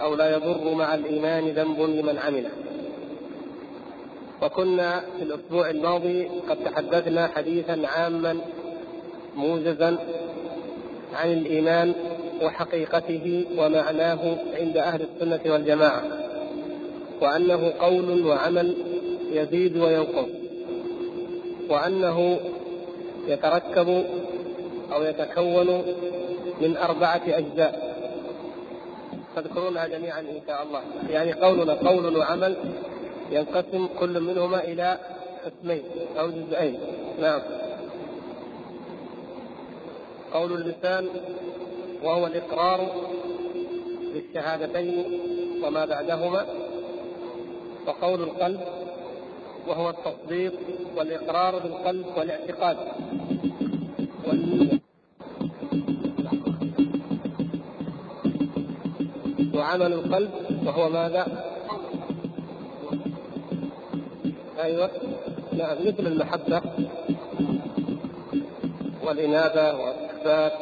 أو لا يضر مع الإيمان ذنب لمن عمله. وكنا في الأسبوع الماضي قد تحدثنا حديثا عاما موجزا عن الإيمان وحقيقته ومعناه عند أهل السنة والجماعة وأنه قول وعمل يزيد وينقص وأنه يتركب أو يتكون من أربعة أجزاء. تذكرونها جميعا إن شاء الله. يعني قولنا قول وعمل ينقسم كل منهما إلى قسمين أو جزئين. نعم. قول اللسان وهو الإقرار بالشهادتين وما بعدهما. وقول القلب وهو التصديق والإقرار بالقلب والاعتقاد. وعمل القلب وهو ماذا؟ أيوه. نعم مثل المحبة والإنابة والاثبات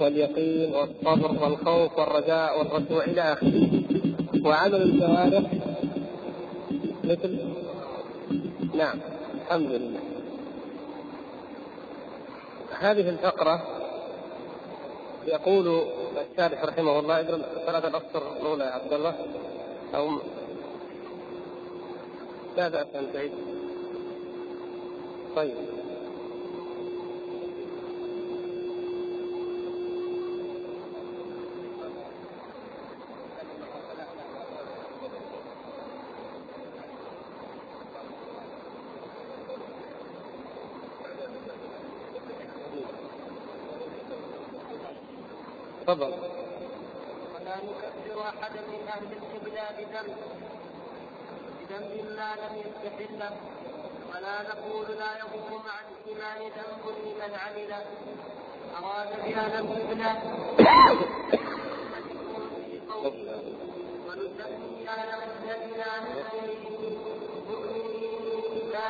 واليقين والصبر والخوف والرجاء والرجوع إلى آخره. وعمل الجوارح مثل؟ نعم الحمد لله. هذه الفقرة يقول الشارح رحمه الله اقرا ثلاثة الأسطر الأولى يا عبد الله. أو لا بأس أن تعيد. طيب تفضل ولا نكفر احدا من أهل القبلة بذنب. بذنب لا لم يستحله ولا نقول لا يضر مع الايمان ذنب لمن عمله أراد بهذا القبلة ونسمي على الذين مؤمنين لا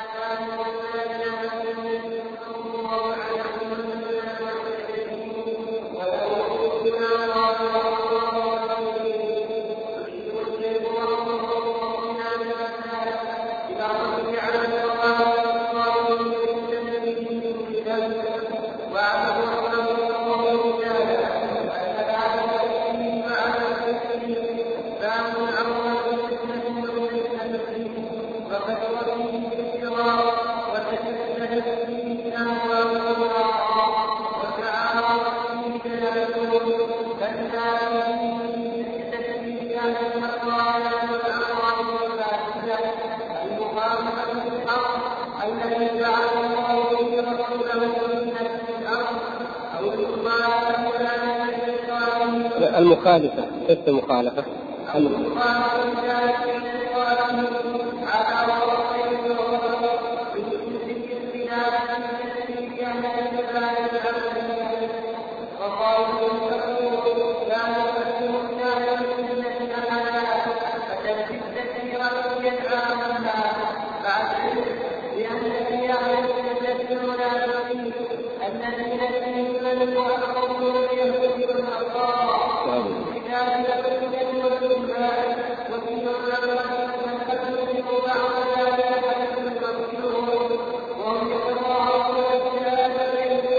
المخالفة كيف المخالفة؟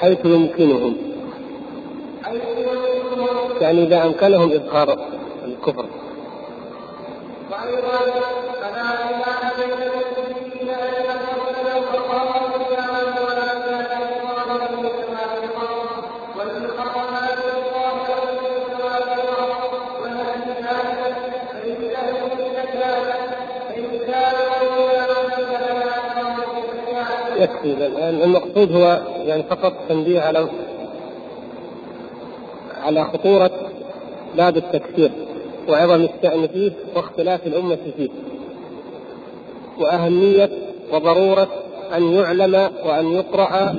حيث يمكنهم. يعني إذا أمكنهم إظهار الكفر. يكفي الآن المقصود هو يعني فقط تنبيه على على خطورة باب التكفير وعظم الشأن فيه واختلاف الأمة فيه. وأهمية وضرورة أن يعلم وأن يقرأ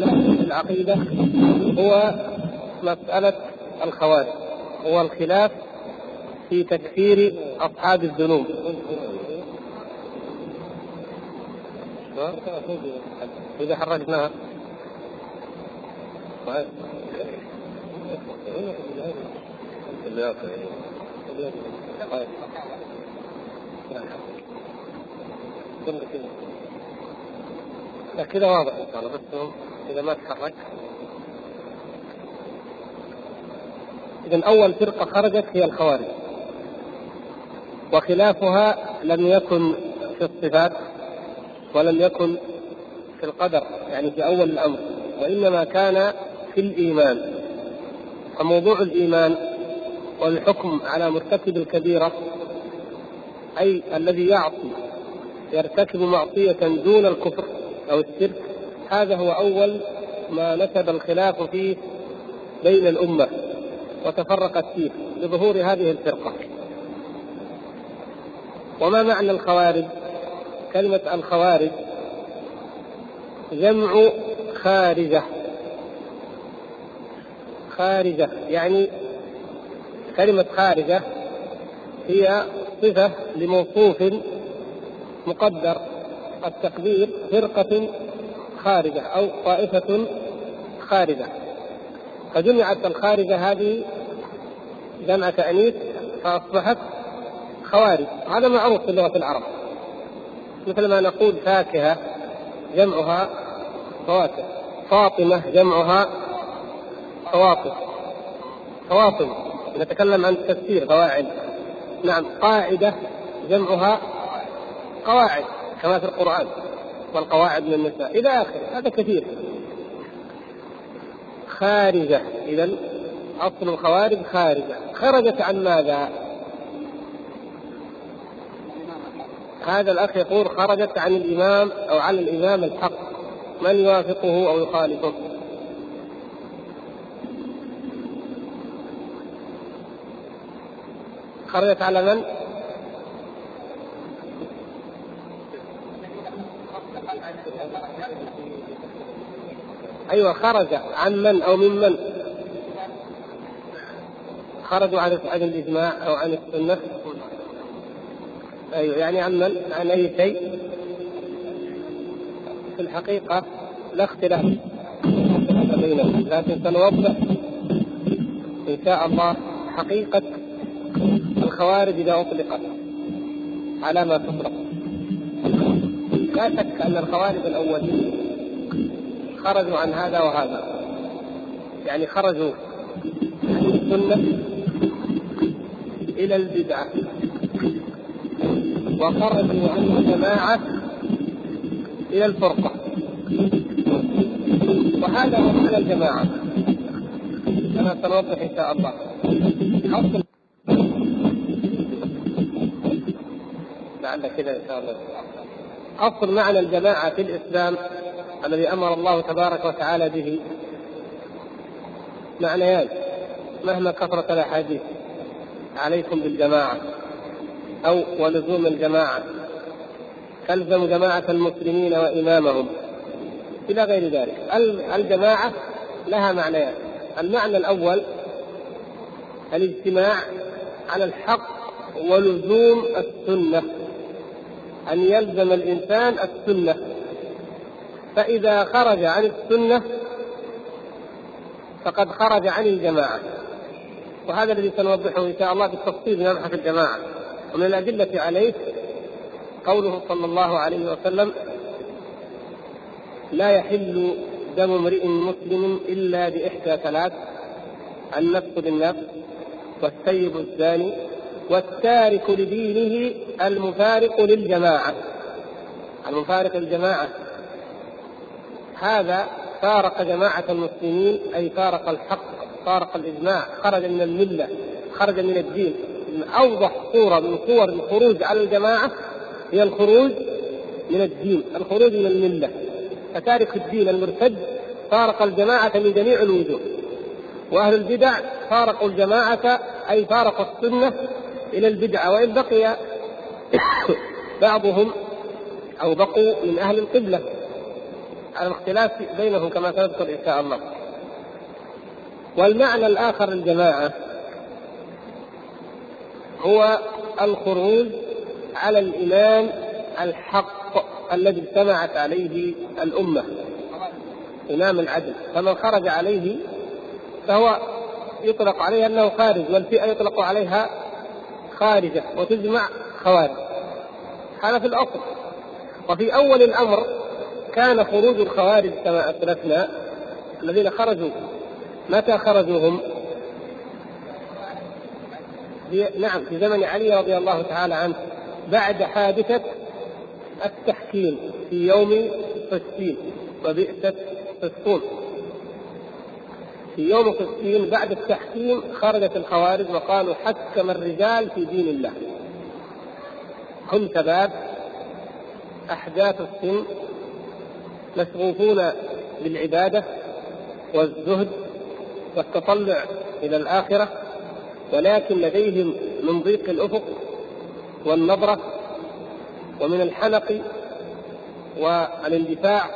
صراع وخلاف العقيدة هو مسألة الخوارج هو الخلاف في تكفير أصحاب الذنوب. إذا حركناها. لا كذا واضح إن شاء الله بس إذا ما تحرك. إذا أول فرقة خرجت هي الخوارج. وخلافها لم يكن في الصفات ولم يكن في القدر يعني في أول الأمر وإنما كان في الإيمان. فموضوع الإيمان والحكم على مرتكب الكبيرة أي الذي يعصي يرتكب معصية دون الكفر أو الشرك هذا هو أول ما نسب الخلاف فيه بين الأمة وتفرقت فيه لظهور هذه الفرقة. وما معنى الخوارج؟ كلمة الخوارج جمع خارجة. خارجة يعني كلمة خارجة هي صفة لموصوف مقدر التقدير فرقة خارجة أو طائفة خارجة. فجمعت الخارجة هذه جمع تأنيث فأصبحت خوارج. هذا معروف في لغة العرب. مثل ما نقول فاكهة جمعها فواكه. فاطمة جمعها فواطم فواطم نتكلم عن التفسير قواعد. نعم قاعدة جمعها قواعد كما في القرآن. والقواعد من النساء. إلى آخره. هذا كثير. خارجة. إذا أصل الخوارج خارجة. خرجت عن ماذا؟ هذا الأخ يقول خرجت عن الإمام أو عن الإمام الحق. من يوافقه أو يخالفه؟ خرجت على من؟ أيوه خرج عن من أو ممن خرجوا عن عن الإجماع أو عن السنة. أيوه يعني عن من؟ عن أي شيء؟ في الحقيقة لا اختلاف. بينهم لكن سنوضح إن شاء الله حقيقة الخوارج إذا أطلقت على ما تطلق. لا شك أن الخوارج الأولين خرجوا عن هذا وهذا. يعني خرجوا عن السنة إلى البدعة وخرجوا عن الجماعة إلى الفرقة. وهذا هو معنى الجماعة. كما سنوضح إن شاء الله. أصل لعل كذا إن شاء الله. أصل معنى الجماعة في الإسلام الذي أمر الله تبارك وتعالى به. معنيان مهما كثرت الأحاديث عليكم بالجماعة أو ولزوم الجماعة. تلزم جماعة المسلمين وإمامهم. إلى غير ذلك. الجماعة لها معنيان. المعنى الأول الاجتماع على الحق ولزوم السنة. أن يلزم الإنسان السنة. فإذا خرج عن السنة فقد خرج عن الجماعة. وهذا الذي سنوضحه إن شاء الله بالتفصيل نبحث الجماعة. ومن الأدلة عليه قوله صلى الله عليه وسلم لا يحل دم امرئ مسلم إلا بإحدى ثلاث النفس بالنفس والسيب الزاني والتارك لدينه المفارق للجماعة. المفارق للجماعة. هذا فارق جماعة المسلمين أي فارق الحق فارق الإجماع خرج من الملة خرج من الدين. من أوضح صورة من صور الخروج على الجماعة هي الخروج من الدين الخروج من الملة. فتارك الدين المرتد فارق الجماعة من جميع الوجوه. وأهل البدع فارقوا الجماعة أي فارقوا السنة إلى البدعة وإن بقي بعضهم أو بقوا من أهل القبلة. على الاختلاف بينهم كما سنذكر إن شاء الله. والمعنى الآخر للجماعة هو الخروج على الامام الحق الذي اجتمعت عليه الأمة. امام العدل. فمن خرج عليه فهو يطلق عليه أنه خارج والفئة يطلق عليها خارجة وتجمع خوارج. هذا في الأصل. وفي أول الأمر كان خروج الخوارج كما أسلفنا الذين خرجوا. متى خرجوا هم؟ في نعم في زمن علي رضي الله تعالى عنه بعد حادثة التحكيم في يوم فسطين وبئسة فسطون في يوم فسطين بعد التحكيم خرجت الخوارج وقالوا حكم الرجال في دين الله. هم شباب أحداث السن مشغوفون بالعبادة والزهد والتطلع إلى الآخرة ولكن لديهم من ضيق الأفق والنظرة ومن الحنق والاندفاع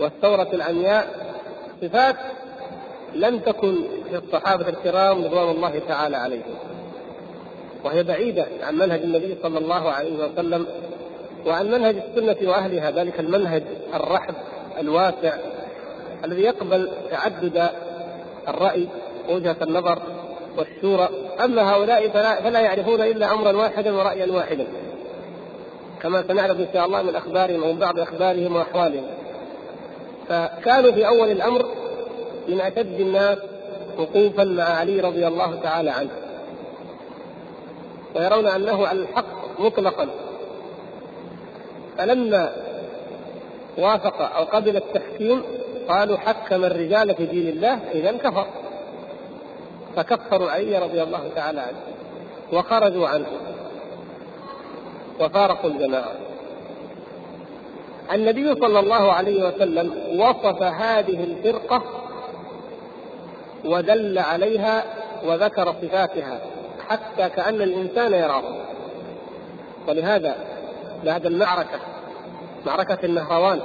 والثورة العمياء صفات لم تكن في الصحابة الكرام رضوان الله تعالى عليهم. وهي بعيدة عن منهج النبي صلى الله عليه وسلم وعن منهج السنة وأهلها ذلك المنهج الرحب الواسع الذي يقبل تعدد الرأي ووجهة النظر والشورى أما هؤلاء فلا, فلا يعرفون إلا أمرا واحدا ورأيا واحدا. كما سنعرف إن شاء الله من أخبارهم ومن بعض أخبارهم وأحوالهم. فكانوا في أول الأمر من أشد الناس وقوفا مع علي رضي الله تعالى عنه. ويرون أنه على الحق مطلقا. فلما وافق أو قبل التحكيم قالوا حكم الرجال في دين الله إذا كفر. فكفروا علي رضي الله تعالى عنه وخرجوا عنه وفارقوا الجماعة. النبي صلى الله عليه وسلم وصف هذه الفرقة ودل عليها وذكر صفاتها حتى كأن الإنسان يراه. ولهذا بعد المعركة معركة النهروان.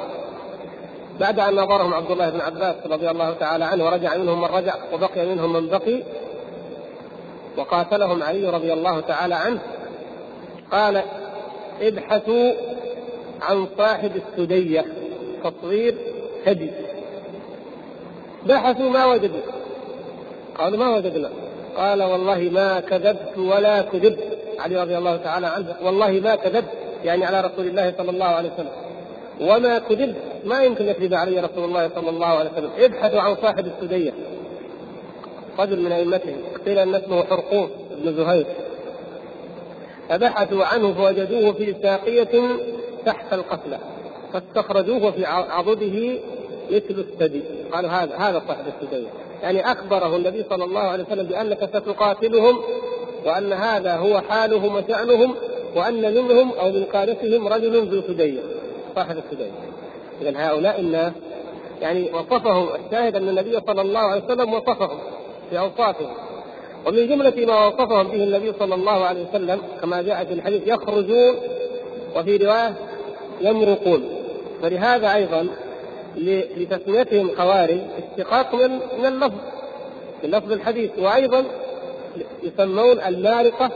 بعد أن نظرهم عبد الله بن عباس رضي الله تعالى عنه ورجع منهم من رجع وبقي منهم من بقي وقاتلهم علي رضي الله تعالى عنه. قال ابحثوا عن صاحب السدية تصوير هدي. بحثوا ما وجدوا. قالوا ما وجدنا؟ قال والله ما كذبت ولا كذبت. علي رضي الله تعالى عنه والله ما كذبت. يعني على رسول الله صلى الله عليه وسلم. وما كذبت ما يمكن يكذب علي رسول الله صلى الله عليه وسلم. ابحثوا عن صاحب السدية رجل من ائمتهم قيل أن اسمه حرقوم بن زهير. فبحثوا عنه فوجدوه في ساقية تحت القفلة فاستخرجوه في عضده مثل الثدي. قالوا هذا هذا صاحب السدية يعني أخبره النبي صلى الله عليه وسلم بأنك ستقاتلهم وأن هذا هو حالهم وشأنهم وأن منهم أو من قادتهم رجل ذو سدية صاحب السدية اذا هؤلاء الناس يعني وصفهم الشاهد أن النبي صلى الله عليه وسلم وصفهم في أوصافهم. ومن جملة ما وصفهم به النبي صلى الله عليه وسلم كما جاء في الحديث يخرجون وفي رواية يمرقون. فلهذا أيضا لتسميتهم خوارج اشتقاق من من اللفظ من لفظ الحديث. وأيضا يسمون المارقة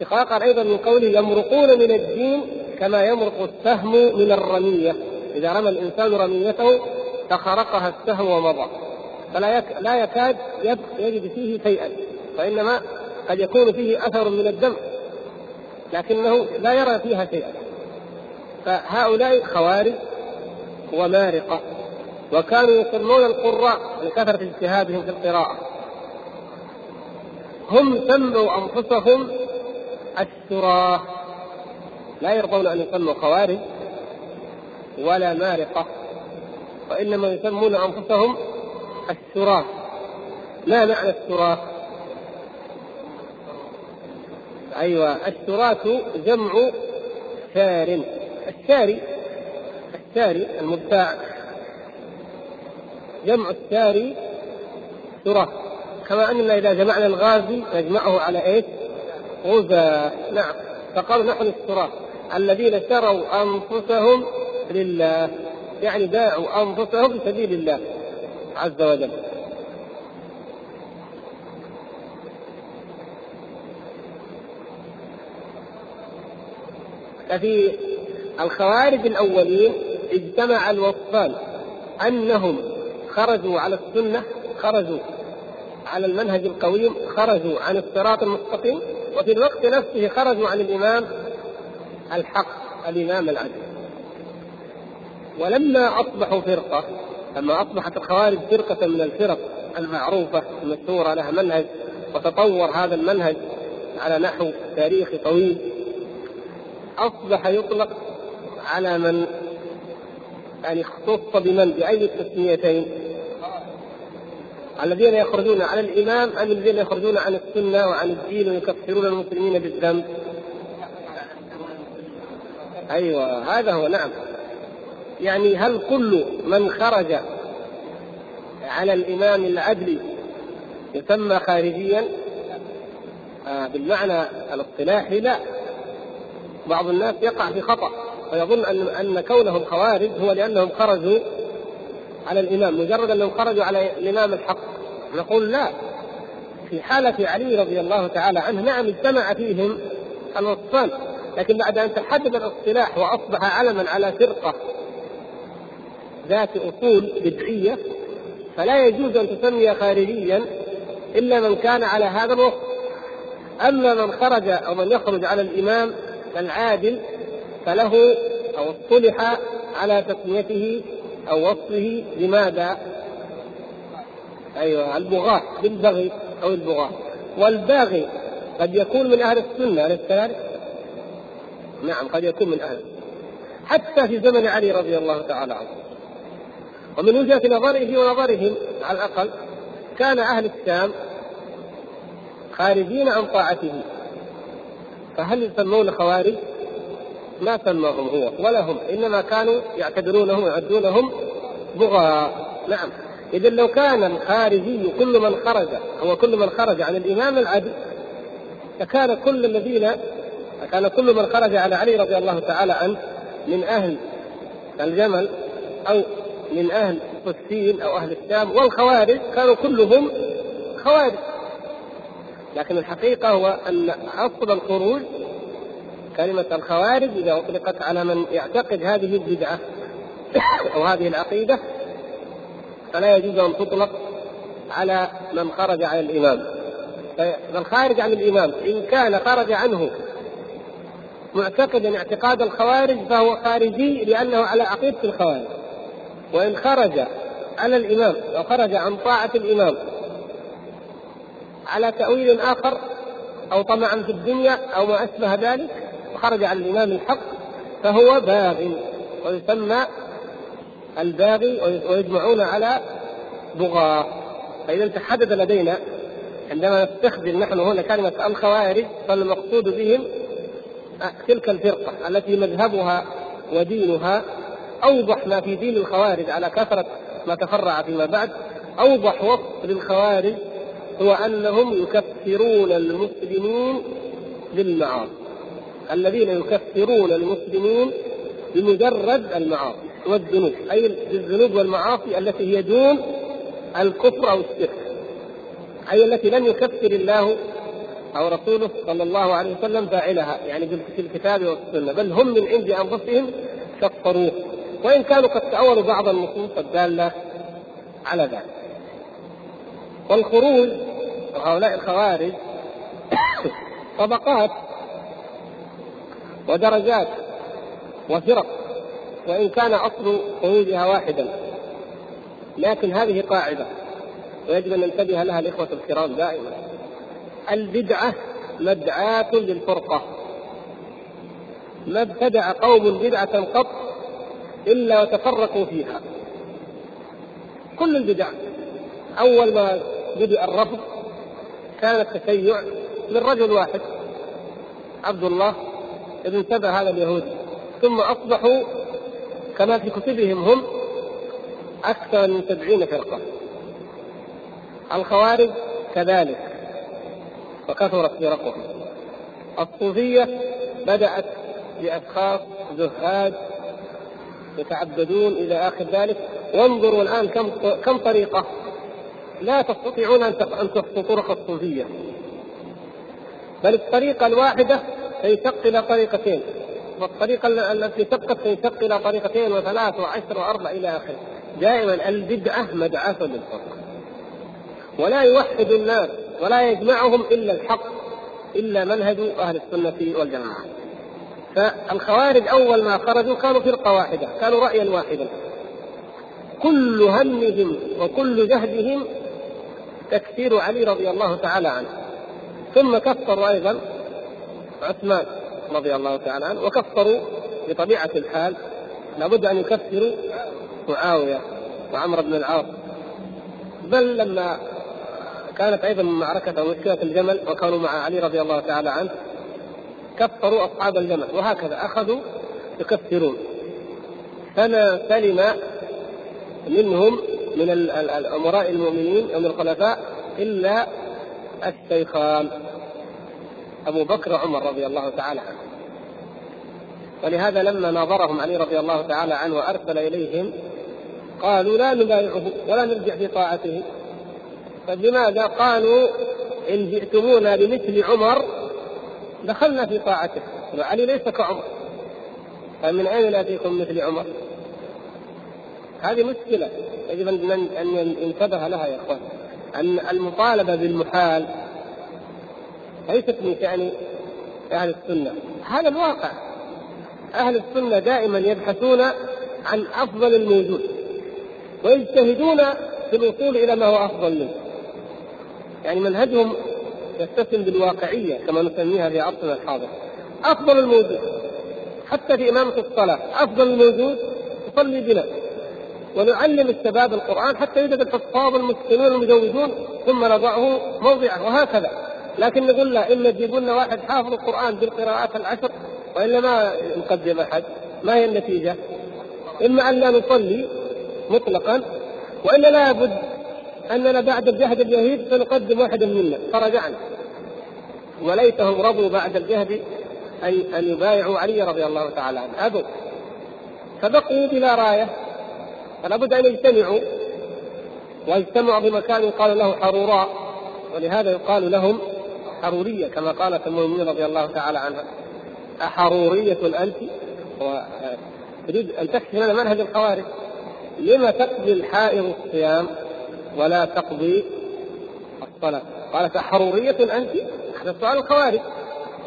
اشتقاقا أيضا من قوله يمرقون من الدين كما يمرق السهم من الرمية. إذا رمى الإنسان رميته فخرقها السهم ومضى. فلا يك... لا يكاد يجد فيه شيئا. وإنما قد يكون فيه أثر من الدم لكنه لا يرى فيها شيئا. فهؤلاء خوارج ومارقة وكانوا يسمون القراء لكثره اجتهادهم في القراءة. هم سموا أنفسهم الشراه لا يرضون أن يسموا خوارج ولا مارقة وإنما يسمون أنفسهم السراة ما معنى السراة؟ أيوة السراة جمع سار الساري الساري المبتاع جمع الساري سراة كما أننا إذا جمعنا الغازي نجمعه على إيش؟ غزاة نعم فقالوا نحن السراة الذين شروا أنفسهم لله يعني باعوا أنفسهم في سبيل الله عز وجل. ففي الخوارج الأولين اجتمع الوصفان أنهم خرجوا على السنة خرجوا على المنهج القويم خرجوا عن الصراط المستقيم وفي الوقت نفسه خرجوا عن الإمام الحق الإمام العدل. ولما أصبحوا فرقة لما أصبحت الخوارج فرقة من الفرق المعروفة المشهورة لها منهج وتطور هذا المنهج على نحو تاريخي طويل أصبح يطلق على من يعني اختص بمن؟ بأي التسميتين الذين يخرجون على الإمام أم الذين يخرجون عن السنة وعن الدين ويكفرون المسلمين بالذنب؟ أيوة هذا هو نعم. يعني هل كل من خرج على الإمام العدل يسمى خارجيا؟ آه بالمعنى الاصطلاحي لا. بعض الناس يقع في خطأ ويظن أن أن كونهم خوارج هو لأنهم خرجوا على الإمام مجرد أنهم خرجوا على الإمام الحق. نقول لا. في حالة علي رضي الله تعالى عنه نعم اجتمع فيهم الوصفان لكن بعد أن تحدد الاصطلاح وأصبح علما على فرقة ذات أصول بدعية فلا يجوز أن تسمي خارجيا إلا من كان على هذا الوصف. أما من خرج أو من يخرج على الإمام العادل فله أو اصطلح على تسميته أو وصفه لماذا؟ أيوه البغاة بالبغي أو البغاة والباغي قد يكون من أهل السنة أليس كذلك؟ نعم قد يكون من أهل حتى في زمن علي رضي الله تعالى عنه ومن وجهة نظره ونظرهم على الأقل كان أهل الشام خارجين عن طاعته فهل يسمون خوارج؟ ما سماهم هو ولا هم إنما كانوا يعتبرونهم ويعدونهم بغاة نعم. اذا لو كان الخارجي كل من خرج هو كل من خرج عن الإمام العدل لكان كل الذين كان كل من خرج على علي رضي الله تعالى عنه من أهل الجمل أو من أهل فلسطين أو أهل الشام والخوارج كانوا كلهم خوارج. لكن الحقيقة هو أن اصل الخروج كلمة الخوارج إذا أطلقت على من يعتقد هذه البدعة أو هذه العقيدة فلا يجوز أن تطلق على من خرج عن الإمام. فالخارج عن الإمام إن كان خرج عنه معتقدا اعتقاد الخوارج فهو خارجي لأنه على عقيدة الخوارج. وإن خرج على الإمام أو خرج عن طاعة الإمام على تأويل آخر أو طمعا في الدنيا أو ما أشبه ذلك وخرج عن الإمام الحق فهو باغ ويسمى الباغي ويجمعون على بغاة. فإذا تحدد لدينا عندما نستخدم نحن هنا كلمة الخوارج فالمقصود بهم تلك الفرقة التي مذهبها ودينها أوضح ما في دين الخوارج على كثرة ما تفرع فيما بعد. أوضح وصف للخوارج هو أنهم يكفرون المسلمين بالمعاصي. الذين يكفرون المسلمين بمجرد المعاصي. والذنوب أي بالذنوب والمعاصي التي هي دون الكفر أو الشرك أي التي لم يكفر الله أو رسوله صلى الله عليه وسلم فاعلها يعني في الكتاب والسنة بل هم من عند أنفسهم كفروه وإن كانوا قد تاولوا بعض النصوص الدالة على ذلك. والخروج هؤلاء الخوارج طبقات ودرجات وفرق وإن كان أصل خروجها واحدا. لكن هذه قاعدة ويجب أن ننتبه لها الإخوة الكرام دائما. البدعة مدعاة للفرقة. ما ابتدع قوم بدعة قط إلا وتفرقوا فيها. كل البدع أول ما بدأ الرفض كان التشيع من رجل واحد عبد الله ابن سبع هذا اليهودي ثم أصبحوا كما في كتبهم هم أكثر من سبعين فرقة. الخوارج كذلك وكثرت فرقهم. الصوفية بدأت بأشخاص زهاد يتعبدون إلى آخر ذلك. وانظروا الآن كم كم طريقة لا تستطيعون أن تخطوا طرق الصوفية. بل الطريقة الواحدة تنشق إلى طريقتين. والطريقة التي سبقت تنشق إلى طريقتين وثلاث وعشر وأربع إلى اخره دائما البدعه مدعاه للفرق ولا يوحد الناس ولا يجمعهم إلا الحق إلا منهج أهل السنة والجماعة. فالخوارج أول ما خرجوا كانوا فرقة واحدة كانوا رايا واحدا. كل همهم وكل جهدهم تكفير علي رضي الله تعالى عنه. ثم كفروا أيضا عثمان. رضي الله تعالى عنه وكفروا بطبيعة الحال. لابد أن يكفروا معاوية وعمر بن العاص. بل لما كانت أيضا معركة أو مشكله الجمل وكانوا مع علي رضي الله تعالى عنه كفروا أصحاب الجمل وهكذا أخذوا يكفرون. فما سلم منهم من الأمراء المؤمنين أو من الخلفاء إلا الشيخان. أبو بكر وعمر رضي الله تعالى عنه ولهذا لما ناظرهم علي رضي الله تعالى عنه وأرسل إليهم قالوا لا نبايعه ولا نرجع في طاعته. فلماذا قالوا إن جئتمونا بمثل عمر دخلنا في طاعته؟ وعلي ليس كعمر. فمن أين نأتيكم مثل عمر؟ هذه مشكلة يجب أن ينتبه لها يا إخوان. أن المطالبة بالمحال ليست من شأن أهل السنة. هذا الواقع. أهل السنة دائما يبحثون عن أفضل الموجود ويجتهدون في الوصول إلى ما هو أفضل منه. يعني منهجهم يتسم بالواقعية كما نسميها في عصرنا الحاضر. أفضل الموجود. حتى في إمامة الصلاة. أفضل الموجود تصلي بنا ونعلم الشباب القرآن حتى يوجد الحفاظ المسلمون المجودون ثم نضعه موضعه وهكذا. لكن نقول لا إما تجيبوا لنا واحد حافظ القرآن بالقراءات العشر وإلا ما نقدم أحد ما هي النتيجة؟ إما أن لا نصلي مطلقا وإلا لابد أننا بعد الجهد اليهيد سنقدم واحدا منا فرجعنا وليتهم رضوا بعد الجهد أن أن يبايعوا علي رضي الله تعالى عنه ابوا فبقوا بلا راية فلا بد أن يجتمعوا واجتمعوا بمكان يقال له حروراء ولهذا يقال لهم حرورية كما قالت المؤمنين رضي الله تعالى عنها أحرورية أنت؟ تريد أن تكشف لنا منهج الخوارج لما تقضي الحائض الصيام ولا تقضي الصلاة قالت أحرورية أنت؟ هذا سؤال الخوارج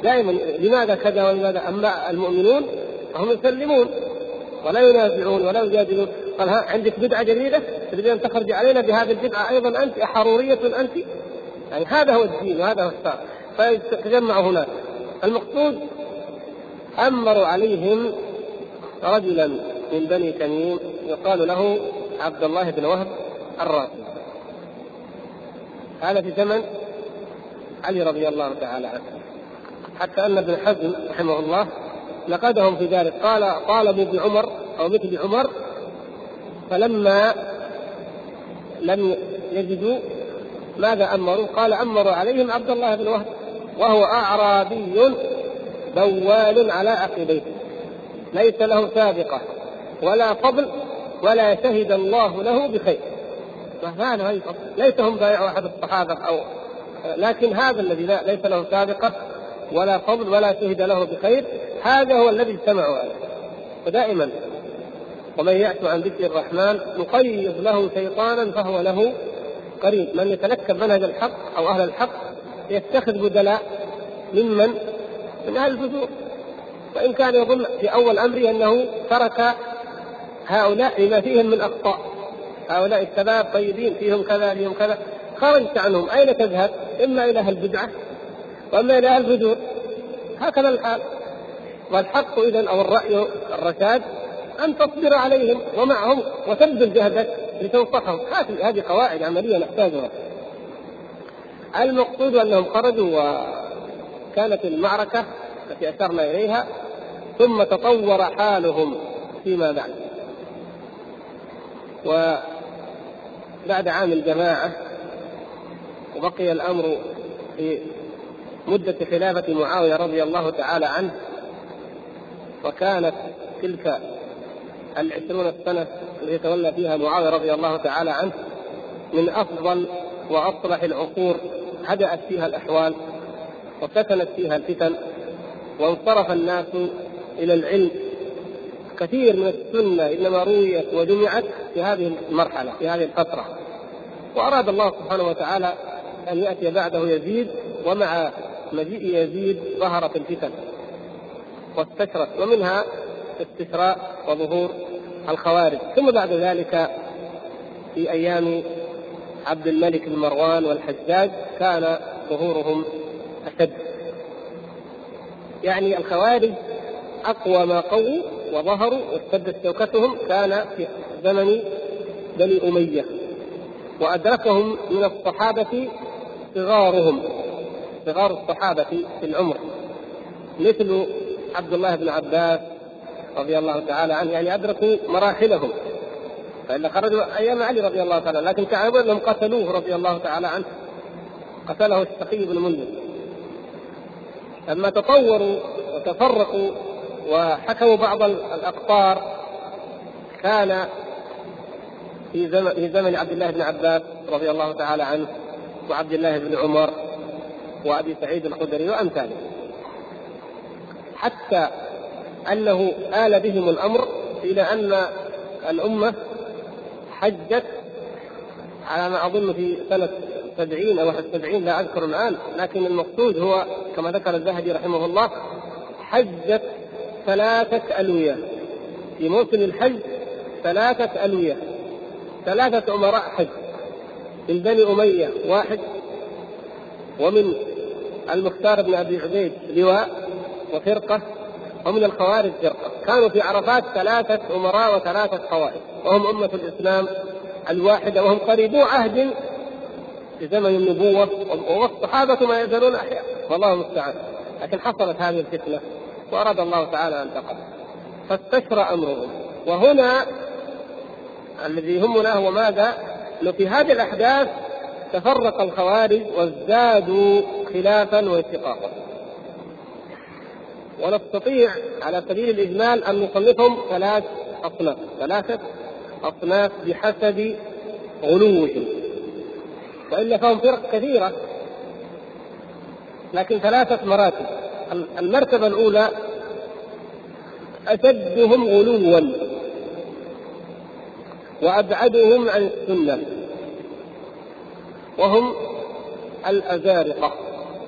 دائما لماذا كذا ولماذا أما المؤمنون فهم يسلمون ولا ينازعون ولا يجادلون قال ها عندك بدعة جديدة تريد أن تخرج علينا بهذه البدعة أيضا أنت أحرورية أنت؟ يعني هذا هو الدين وهذا هو الشرع فيتجمعوا هناك. المقصود أمروا عليهم رجلا من بني تميم يقال له عبد الله بن وهب الراسي هذا في زمن علي رضي الله تعالى عنه. حتى أن ابن حزم رحمه الله نقدهم في ذلك. قال طالبوا بعمر أو مثل عمر فلما لم يجدوا ماذا أمروا؟ قال أمروا عليهم عبد الله بن وهب وهو أعرابي بوال على عقبيه ليس له سابقة ولا فضل ولا شهد الله له بخير. فهذا ليس هم بايعوا أحد الصحابة أو لكن هذا الذي لا ليس له سابقة ولا فضل ولا شهد له بخير هذا هو الذي اجتمعوا عليه. ودائما ومن يأت عن ذكر الرحمن نقيض له شيطانا فهو له قريب. من يتنكب منهج الحق أو أهل الحق يتخذ بدلاء ممن؟ من أهل الفجور وإن كان يظن في أول امره أنه ترك هؤلاء لما فيهم من أخطاء. هؤلاء الشباب طيبين فيهم كذا فيهم كذا. خرجت عنهم. أين تذهب؟ إما إلى أهل البدعة وأما إلى أهل الفجور. هكذا الحال. والحق اذا أو الرأي الرشاد أن تصبر عليهم ومعهم وتبذل جهدك. لتنصحهم هذه هذه قواعد عملية نحتاجها. المقصود أنهم خرجوا وكانت المعركة التي أشرنا إليها ثم تطور حالهم فيما بعد. وبعد عام الجماعة وبقي الأمر في مدة خلافة معاوية رضي الله تعالى عنه وكانت تلك العشرون السنة التي تولى فيها معاوية رضي الله تعالى عنه من أفضل وأصلح العصور هدأت فيها الأحوال وسكنت فيها الفتن وانصرف الناس إلى العلم. كثير من السنة إنما رويت وجمعت في هذه المرحلة في هذه الفترة. وأراد الله سبحانه وتعالى أن يأتي بعده يزيد ومع مجيء يزيد ظهرت الفتن واستشرت ومنها استشراء وظهور الخوارج. ثم بعد ذلك في أيام عبد الملك بن مروان والحجاج كان ظهورهم أشد. يعني الخوارج أقوى ما قووا وظهروا واشتدت شوكتهم كان في زمن بني أمية. وأدركهم من الصحابة صغارهم. صغار الصحابة في العمر. مثل عبد الله بن عباس رضي الله تعالى عنه يعني أدركوا مراحلهم. فإلا خرجوا أيام علي رضي الله تعالى لكن كعب أنهم قتلوه رضي الله تعالى عنه. قتله الشقي بن منذر. لما تطوروا وتفرقوا وحكموا بعض الأقطار كان في زمن في زمن عبد الله بن عباس رضي الله تعالى عنه وعبد الله بن عمر وأبي سعيد الخدري وامثاله حتى أنه آل بهم الأمر إلى أن الأمة حجت على ما أظن في سنة سبعين أو 71 لا أذكر الآن لكن المقصود هو كما ذكر الذهبي رحمه الله حجت ثلاثة ألوية. في موسم الحج ثلاثة ألوية. ثلاثة أمراء حج. من بني أمية واحد ومن المختار بن أبي عبيد لواء وفرقة ومن الخوارج فرقة. كانوا في عرفات ثلاثة أمراء وثلاثة قوائد. وهم أمة الإسلام الواحدة. وهم قريبو عهد في زمن النبوة. والصحابه ما يزالون أحياء. والله المستعان. لكن حصلت هذه الفتنة وأراد الله تعالى أن تقع فاستشرى أمرهم. وهنا الذي يهمنا هو ماذا؟ إنه في هذه الأحداث تفرق الخوارج وازدادوا خلافا واتفاقا. ونستطيع على سبيل الإجمال أن نصنفهم ثلاث أصناف. ثلاثة أصناف بحسب غلوهم وإلا فهم فرق كثيرة. لكن ثلاثة مراتب. المرتبة الأولى أشدهم غلوا وأبعدهم عن السنة. وهم الأزارقة.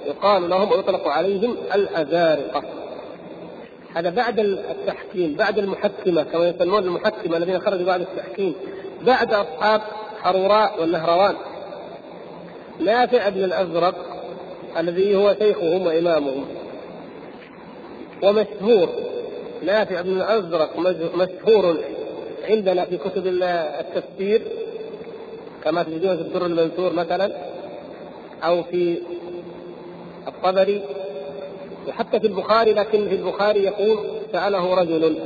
يقال لهم ويطلق عليهم الأزارقة. هذا بعد التحكيم بعد المحكمة كما يسمون المحكمة الذين خرجوا بعد التحكيم بعد أصحاب حروراء والنهروان. نافع بن الأزرق الذي هو شيخهم وإمامهم ومشهور. نافع بن الأزرق مشهور عندنا في كتب التفسير كما تجدون في الدر المنثور مثلا أو في الطبري. وحتى في البخاري لكن في البخاري يقول سأله رجل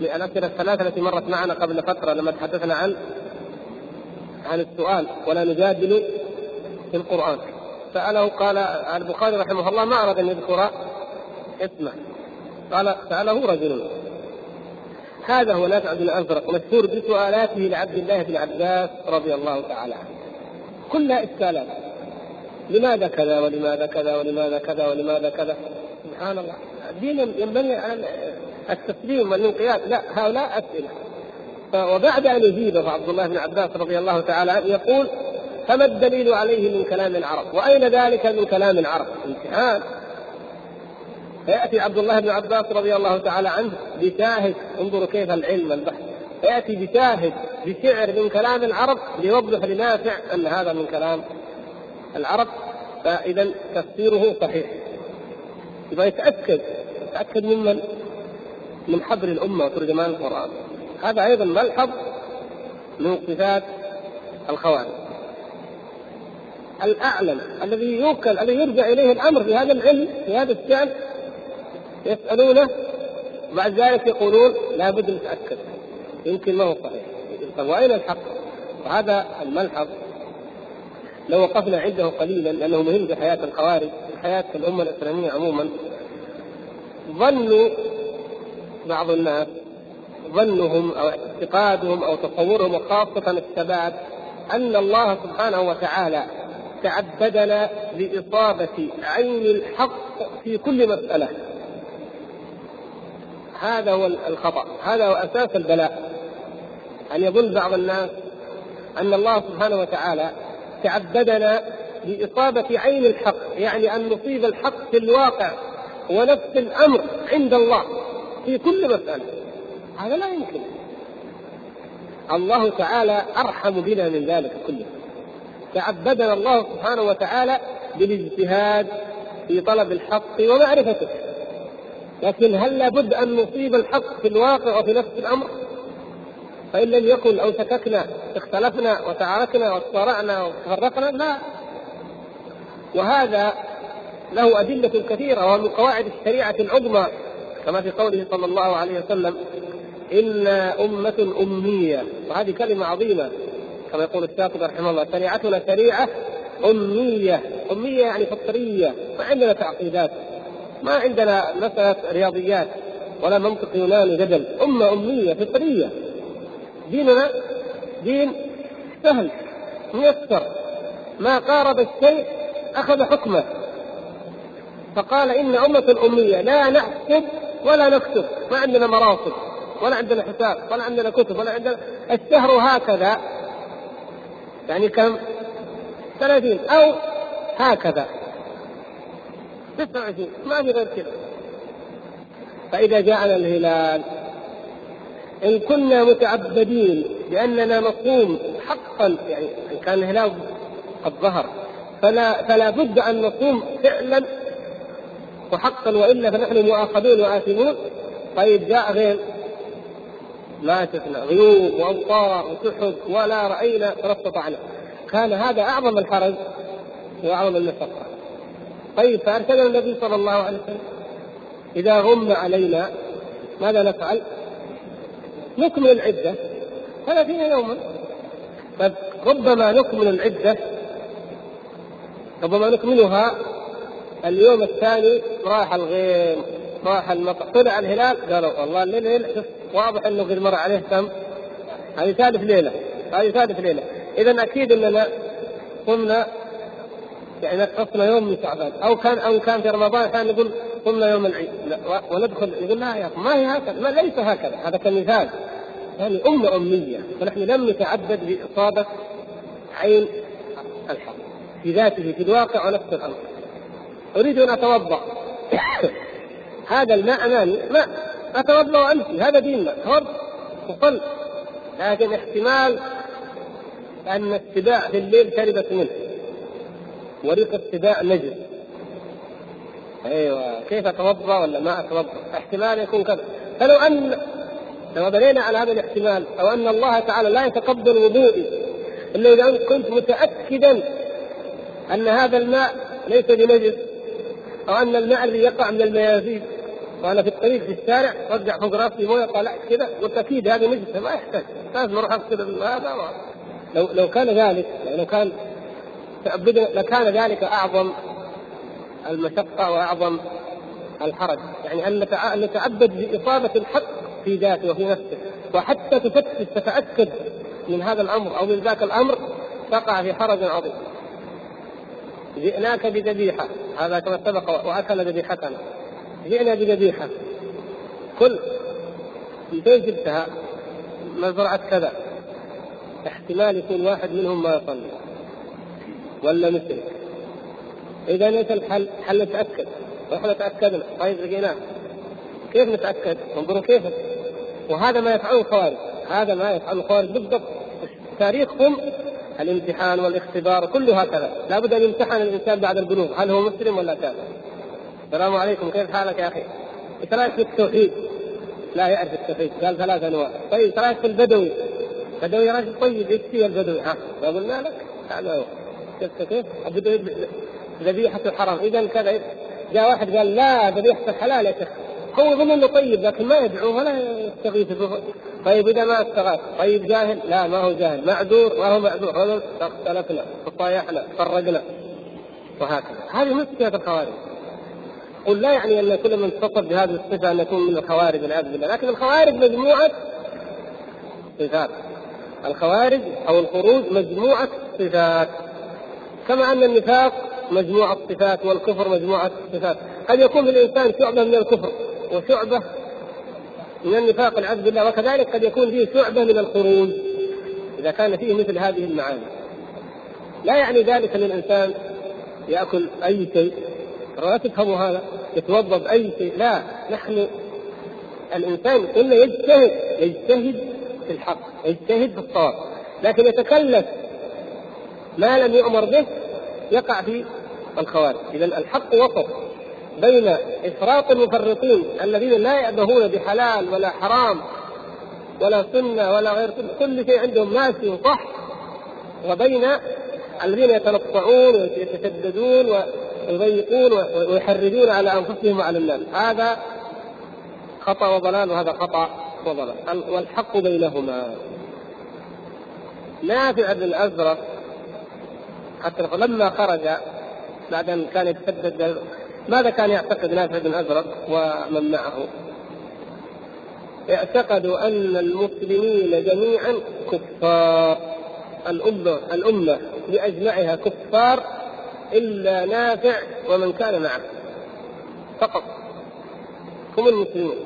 الأسئلة الثلاثة التي مرت معنا قبل فترة لما تحدثنا عن عن السؤال ولا نجادل في القرآن. سأله قال البخاري رحمه الله ما أراد أن يذكر اسمه؟ قال سأله رجل هذا هو نافع بن الازرق مشهور بسؤالاته لعبد الله بن عباس رضي الله تعالى عنه. كلها إشكالات. لماذا كذا ولماذا كذا ولماذا كذا ولماذا كذا؟ سبحان الله. ينبني على التسليم والانقياد. لا هؤلاء أسئلة. وبعد أن يجيبه عبد الله بن عباس رضي الله تعالى عنه يقول فما الدليل عليه من كلام العرب؟ وأين ذلك من كلام العرب؟ امتحان فيأتي عبد الله بن عباس رضي الله تعالى عنه بشاهد انظروا كيف العلم البحث. فيأتي بشاهد بشعر من كلام العرب ليوضح لنافع أن هذا من كلام العرب. فاذا تفسيره صحيح. يبغى يتأكد يتأكد ممن من؟ حبر الأمة وترجمان القرآن. هذا أيضا ملحظ من صفات الخوارج. الأعلم الذي يوكل الذي يرجع إليه الأمر في هذا العلم في هذا الشأن يسألونه بعد ذلك يقولون لابد نتأكد يمكن ما هو صحيح. طيب وأين الحق؟ وهذا الملحظ لو وقفنا عنده قليلا لأنه مهم في حياة الخوارج. حياة الأمة الإسلامية عموما ظنوا بعض الناس ظنهم أو اعتقادهم أو تصورهم وخاصه الشباب أن الله سبحانه وتعالى تعبدنا باصابه عين الحق في كل مسألة. هذا هو الخطأ هذا هو أساس البلاء. ان يظن بعض الناس أن الله سبحانه وتعالى تعبدنا بإصابة عين الحق يعني أن نصيب الحق في الواقع ونفس الأمر عند الله في كل مسألة. هذا لا يمكن. الله تعالى أرحم بنا من ذلك كله. تعبدنا الله سبحانه وتعالى بالاجتهاد في طلب الحق ومعرفته. لكن هل لابد أن نصيب الحق في الواقع وفي نفس الأمر؟ فإن لم يكن أو شككنا اختلفنا وتعاركنا وتصارعنا وتفرقنا لا. وهذا له أدلة كثيرة ومن قواعد الشريعة العظمى كما في قوله صلى الله عليه وسلم إنا أمة أمية. وهذه كلمة عظيمة كما يقول الشاطبي رحمه الله شريعتنا شريعة أمية. أمية يعني فطرية ما عندنا تعقيدات ما عندنا مسألة رياضيات ولا منطق يوناني جدل. أمة أمية فطرية. ديننا دين سهل ميسر. ما قارب الشيء أخذ حكمه. فقال إن أمة أمية لا نحسب ولا نكتب ما عندنا مراصد ولا عندنا حساب ولا عندنا كتب ولا عندنا الشهر هكذا. يعني كم؟ ثلاثين أو هكذا. 29 ما في غير كذا. فإذا جاءنا الهلال إن كنا متعبدين بأننا نصوم حقا يعني إن كان الهلال قد ظهر. فلا فلا بد أن نصوم فعلا وحقا وإلا فنحن مؤاخذون وآثمون. طيب جاء غير. ما شفنا غيوم وامطار وسحب ولا رأينا ولا استطعنا. كان هذا أعظم الحرج وأعظم المشقه طيب فأرسلنا النبي صلى الله عليه وسلم. إذا غم علينا ماذا نفعل؟ نكمل العدة. ثلاثين يوما. طيب ربما نكمل العدة ربما نكملها اليوم الثاني راح الغيم راح المطر. طلع الهلال؟ قالوا والله الليل واضح إنه قد مر عليه كم؟ هذه ثالث ليلة هذه ثالث ليلة. اذا أكيد إننا قمنا يعني نقصنا يوم من شعبان. أو كان أو كان في رمضان كان نقول قمنا يوم العيد. وندخل يقول لا يا ما هي هكذا ما ليس هكذا. هذا كمثال. يعني أمة أمية فنحن لم نتعبد بإصابة عين الحق. في ذاته في الواقع ونفس الأمر. أريد أن أتوضأ. هذا الماء امامي ماء أتوضأ وامشي هذا ديننا توضأ. وصل لكن احتمال أن السباع في الليل شربت منه. وريق السباع نجس. أيوه. كيف أتوضأ ولا ما أتوضأ؟ احتمال يكون كذا. فلو ان لو بنينا على هذا الاحتمال أو أن الله تعالى لا يتقبل وضوئي إلا إذا كنت متاكدا أن هذا الماء ليس بنجس أو أن الماء الذي يقع من الميازين وأنا في الطريق في الشارع رجع فوق راسي موية طلعت كذا قلت أكيد هذه نجسه ما يحتاج. لازم أروح اغسل هذا لو لو كان ذلك لو كان لكان ذلك أعظم المشقة وأعظم الحرج. يعني أن نتعبد بإصابة الحق في ذاته وفي نفسه. وحتى تفتش تتأكد من هذا الأمر أو من ذاك الأمر تقع في حرج عظيم. جئناك بذبيحة. هذا كما سبق وأكل ذبيحتنا. جئنا بذبيحة. كل فين جبتها؟ مزرعه كذا. احتمال يكون واحد منهم ما يصلي. ولا مشرك إذا ليس الحل؟ حل نتأكد. وإحنا تاكدنا طيب لقيناه. كيف نتأكد؟ انظروا كيف. وهذا ما يفعله الخوارج. هذا ما يفعله الخوارج بالضبط. تاريخهم الامتحان والاختبار كله هكذا. لابد أن يمتحن الإنسان بعد البلوغ. هل هو مسلم ولا كافر السلام عليكم. كيف حالك يا أخي؟ إيش رايك في التوحيد؟ لا يعرف التوحيد. قال ثلاث أنواع. طيب إيش رايك في البدوي؟ البدوي رجل طيب. إيش فيه البدوي؟ ها قلنا لك. هذا هو شفت كيف؟ البدوي ذبيحة حرام اذا كذا. جاء واحد قال لا ذبيحة حلال يا شيخ. هو يظن إنه طيب لكن ما يدعو ولا يستغيث به. طيب إذا ما استغاث. طيب جاهل؟ لا ما هو جاهل. معذور؟ ما هو معذور. رجل اختلفنا تصايحنا فرقنا وهكذا. هذه مشكله الخوارج. قل لا يعني أن كل من اتصف بهذه الصفة أن يكون من الخوارج والعياذ بالله. لكن الخوارج مجموعة صفات. الخوارج أو الخروج مجموعة صفات. كما أن النفاق مجموعة صفات والكفر مجموعة صفات. قد يكون في الإنسان شعبة من الكفر وشعبة من النفاق والعياذ بالله وكذلك قد يكون فيه شعبة من الخروج إذا كان فيه مثل هذه المعاني. لا يعني ذلك أن الإنسان يأكل أي شيء لا تفهموا هذا يتوضا باي شيء. لا نحن الإنسان قلنا يجتهد يجتهد في الحق يجتهد في الصواب لكن يتكلف ما لم يؤمر به يقع في الخوارج. اذا الحق وسط بين إفراط المفرطين الذين لا يأبهون بحلال ولا حرام ولا سنة ولا غير سنة كل شيء عندهم ماشي وصح وبين الذين يتنطعون ويتشددون ويضيقون ويحرجون على أنفسهم وعلى الناس. هذا خطأ وضلال وهذا خطأ وضلال. والحق بينهما. نافع بن الأزرق حتى لما خرج بعد أن كان يتشدد ماذا كان يعتقد نافع بن الازرق ومن معه؟ اعتقدوا أن المسلمين جميعا كفار. الأمة الأمة بأجمعها كفار إلا نافع ومن كان معه. فقط. هم المسلمون.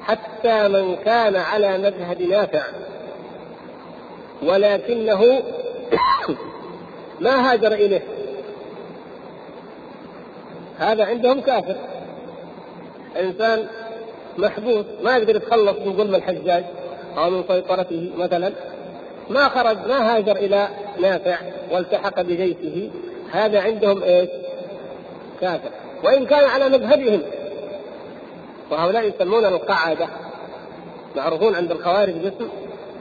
حتى من كان على مذهب نافع. ولكنه ما هاجر إليه. هذا عندهم كافر. انسان محبوس ما يقدر يتخلص من ظلم الحجاج أو من سيطرته مثلا. ما خرج ما هاجر إلى نافع والتحق بجيشه. هذا عندهم إيش؟ كافر. وإن كان على مذهبهم. وهؤلاء يسمون القعدة. معروفون عند الخوارج باسم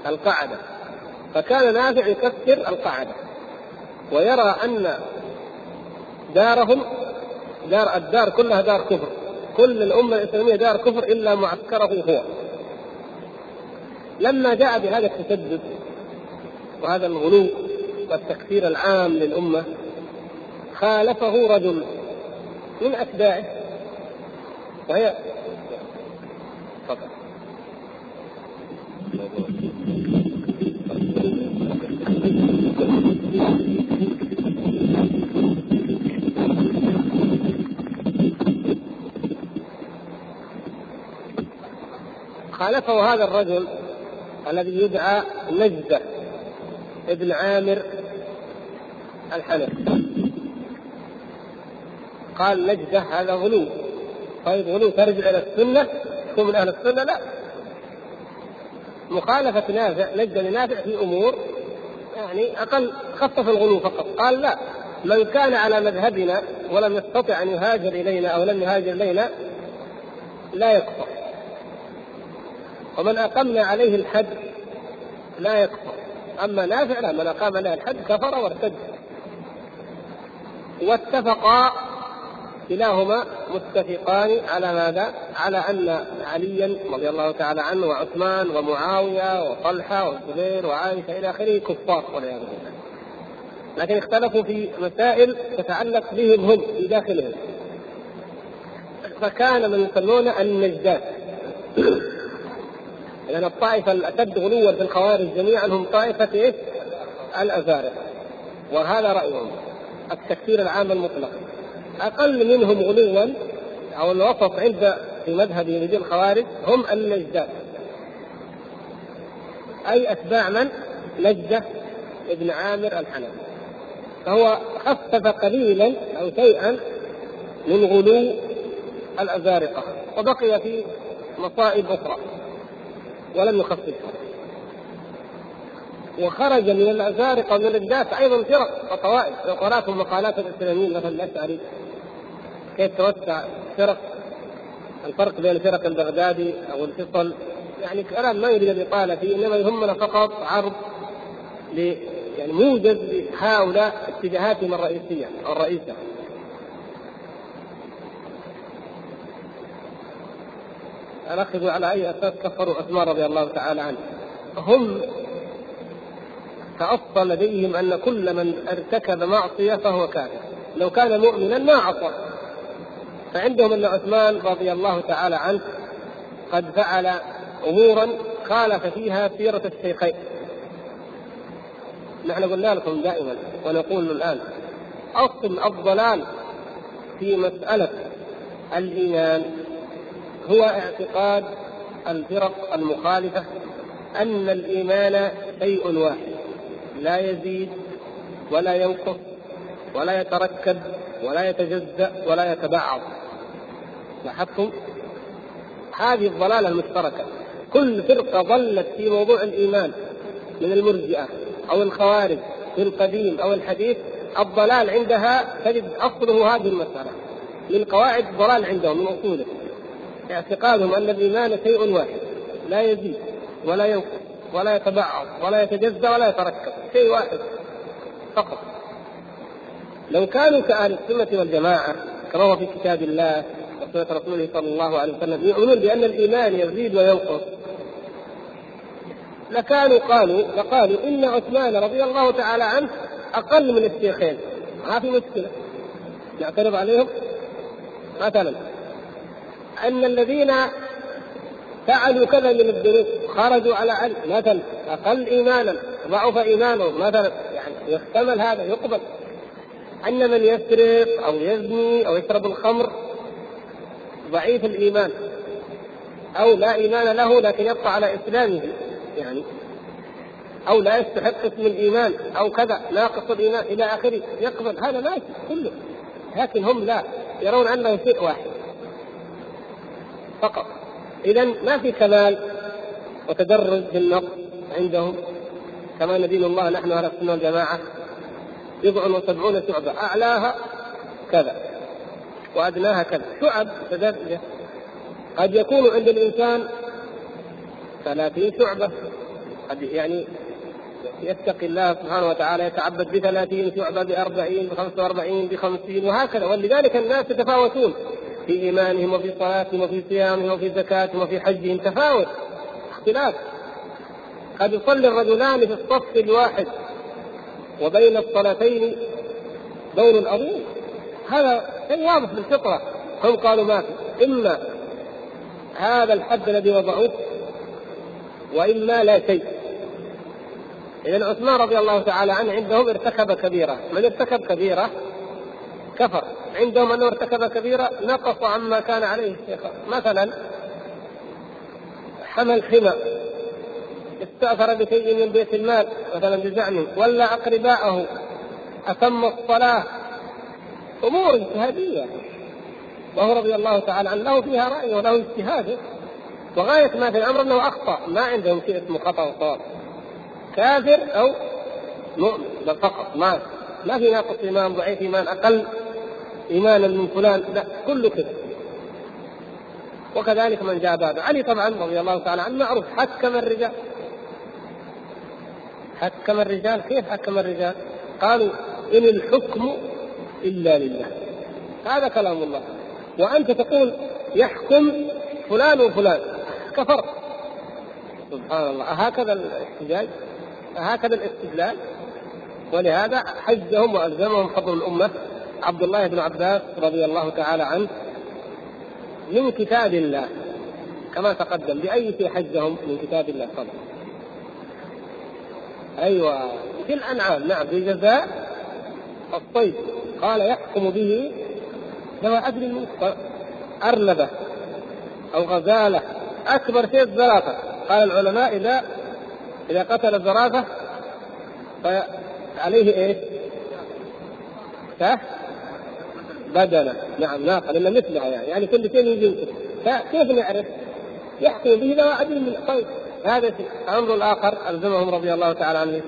القعدة. فكان نافع يكفر القعدة. ويرى أن دارهم دار الدار كلها دار كفر. كل الأمة الإسلامية دار كفر إلا معسكرة هو لما جاء بهذا التشدد وهذا الغلو والتكفير العام للأمة خالفه رجل من أتباعه وهي تفضل خالفه هذا الرجل الذي يدعى نجدة ابن عامر الحنفي. قال نجدة هذا غلو. طيب غلو ترجع إلى السنة؟ تكون من أهل السنة؟ لا. مخالفة نافع نجدة لنافع في أمور يعني أقل خفف الغلو فقط. قال لا. من كان على مذهبنا ولم يستطع أن يهاجر إلينا أو لم يهاجر إلينا لا يكفر. ومن أقمنا عليه الحد لا يكفر أما نافع لا من أقام عليه الحد كفر وارتد واتفقا كلاهما متفقان على ماذا؟ على أن عليا رضي الله تعالى عنه وعثمان ومعاوية وطلحة والزبير وعائشة إلى آخره كفار والعياذ بالله. لكن اختلفوا في مسائل تتعلق بهم هم في داخلهم. فكان من يسمون النجدات. لأن الطائفة الأشد غلوا في الخوارج جميعا هم طائفة إيش؟ الازارقه. وهذا رأيهم التكفير العام المطلق. أقل منهم غلوا أو الوسط عند في مذهب يريد الخوارج هم النجدات أي أتباع من؟ نجده ابن عامر الحنفي فهو خفف قليلا أو شيئا من غلو الأزارقة وبقي في مصائب أخرى ولم يخففها وخرج من الازارقه ومن النجدات أيضا فرق وطوائف لو قراتم مقالات الاسلاميين مثلا الأشعري. كيف توسع فرق الفرق بين فرق البغدادي أو الفصل؟ يعني كلام ما يريد الاطاله فيه إنما يهمنا فقط عرض ل يعني موجز لهؤلاء اتجاهاتهم الرئيسية الرئيسة. يقول على أي أساس كفروا عثمان رضي الله تعالى عنه. هم تأصل لديهم أن كل من ارتكب معصية فهو كافر. لو كان مؤمنا ما عصى. فعندهم أن عثمان رضي الله تعالى عنه قد فعل أمورا خالف فيها سيرة الشيخين. نحن قلنا لكم دائما ونقول الآن أصل الضلال في مسألة الإيمان. هو اعتقاد الفرق المخالفة أن الإيمان شيء واحد لا يزيد ولا ينقص ولا يتركب ولا يتجزأ ولا يتبعض. لاحظتم؟ هذه الضلالة المشتركة. كل فرقة ضلت في موضوع الإيمان من المرجئة أو الخوارج في القديم أو الحديث الضلال عندها تجد أصله هذه المسألة. من قواعد الضلال عندهم من أصوله. اعتقادهم أن الإيمان شيء واحد لا يزيد ولا ينقص ولا يتبعض ولا يتجزأ ولا يتركب شيء واحد فقط. لو كانوا كأهل السنة والجماعة كما هو في كتاب الله وسنة رسوله صلى الله عليه وسلم يؤمنون بأن الإيمان يزيد وينقص لكانوا قالوا لقالوا إن عثمان رضي الله تعالى عنه أقل من الشيخين ما في مشكلة نعترض عليهم؟ مثلا أن الذين فعلوا كذا من الذنوب خرجوا على علم مثلا أقل إيمانا ضعف إيمانهم مثلا يعني يحتمل هذا يقبل. أن من يسرق أو يزني أو يشرب الخمر ضعيف الإيمان. أو لا إيمان له لكن يبقى على إسلامه يعني. أو لا يستحق اسم الإيمان أو كذا ناقص الإيمان إلى آخره يقبل. هذا ماشي كله. لكن هم لا يرون أنه شيء واحد. فقط. إذا ما في كمال وتدرج في النقص عندهم كما ندين الله نحن أهل السنة والجماعة بضع وسبعون شعبة أعلاها كذا وأدناها كذا. شعب متدرجة قد يكون عند الإنسان ثلاثين شعبة قد يعني يتقي الله سبحانه وتعالى يتعبد بثلاثين شعبة بأربعين بخمسة وأربعين بخمسين وهكذا. ولذلك الناس يتفاوتون. في إيمانهم وفي صلاتهم وفي صيامهم وفي زكاتهم وفي حجهم تفاوت اختلاف. قد يصلي الرجلان في الصف الواحد وبين الصلاتين دور عظيم. هذا شيء واضح بالفطرة هم قالوا ما في. إما هذا الحد الذي وضعوه وإما لا شيء. إذا عثمان رضي الله تعالى عنه عندهم ارتكب كبيرة. من ارتكب كبيرة؟ كفر. عندهم أنه ارتكب كبيرة نقص عما كان عليه الشيخ. مثلا حمل حمى استأثر بشيء من بيت المال مثلا بزعمه ولا أقرباءه أتم الصلاة. أمور اجتهادية وهو رضي الله تعالى عنه له فيها رأي وله اجتهاد. وغاية ما في الأمر أنه أخطأ. ما عندهم شيء اسمه خطأ وصواب. كافر أو مؤمن. فقط. ما ما في ناقص إيمان ضعيف إيمان أقل. إيمانا من فلان لا كله كذا وكذلك من جاء بعده علي طبعا رضي الله تعالى عنه معروف حكم الرجال. حكم الرجال كيف حكم الرجال؟ قالوا إن الحكم إلا لله. هذا كلام الله. وأنت تقول يحكم فلان وفلان. كفرت سبحان الله. أهكذا الاحتجاج؟ أهكذا الاستدلال؟ ولهذا حجهم وألزمهم فضل الأمة. عبد الله بن عباس رضي الله تعالى عنه من كتاب الله كما تقدم بأي شيء حجهم؟ من كتاب الله طبعا أيوة في الأنعام نعم بجزاء الصيد قال يحكم به عدل منكم أرنبة أو غزالة أكبر شيء الزرافة. قال العلماء إذا إذا قتل الزرافة فعليه إيش؟ بدنة نعم ناقة لأن مثلها يعني. يعني كل شيء من جنسه فكيف نعرف؟ يحكم به ذوى عدل من طيب هذا الأمر الآخر ألزمهم رضي الله تعالى عنه.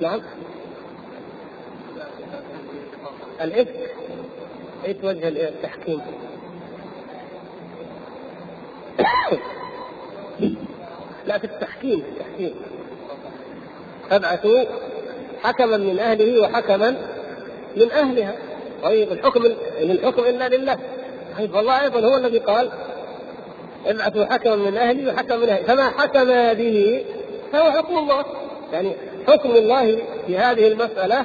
نعم. الإفك إيش وجه التحكيم؟ لا في التحكيم في التحكيم. فابعثوا حكما من أهله وحكما من أهلها. طيب الحكم ان الحكم إلا لله. طيب والله أيضا هو الذي قال ابعثوا حكما من أهلي وحكما من أهلي. فما حكم به؟ فهو حكم الله. يعني حكم الله في هذه المسألة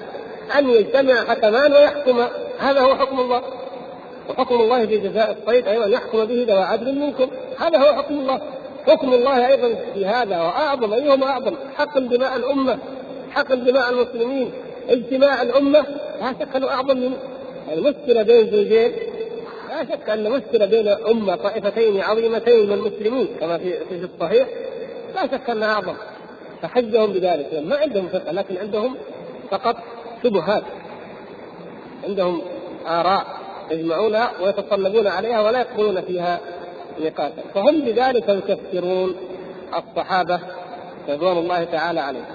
أن يجتمع حكمان ويحكم. هذا هو حكم الله. وحكم الله في جزاء الصيد أيضا يحكم به ذوى عدل منكم. هذا هو حكم الله. حكم الله أيضا في هذا وأعظم. أيهما أعظم؟ حقن دماء الأمة. حقن دماء المسلمين. اجتماع الأمة لا شك أنه أعظم من المشكلة بين زوجين لا شك أن مشكله بين امه طائفتين عظيمتين من المسلمين كما في في الصحيح. لا شك أنها أعظم. فحجهم بذلك. ما عندهم فقه لكن عندهم فقط شبهات. عندهم آراء يجمعونها ويتصلبون عليها ولا يقبلون فيها نقاشا فهم بذلك يكفرون الصحابة رضوان الله تعالى عليهم.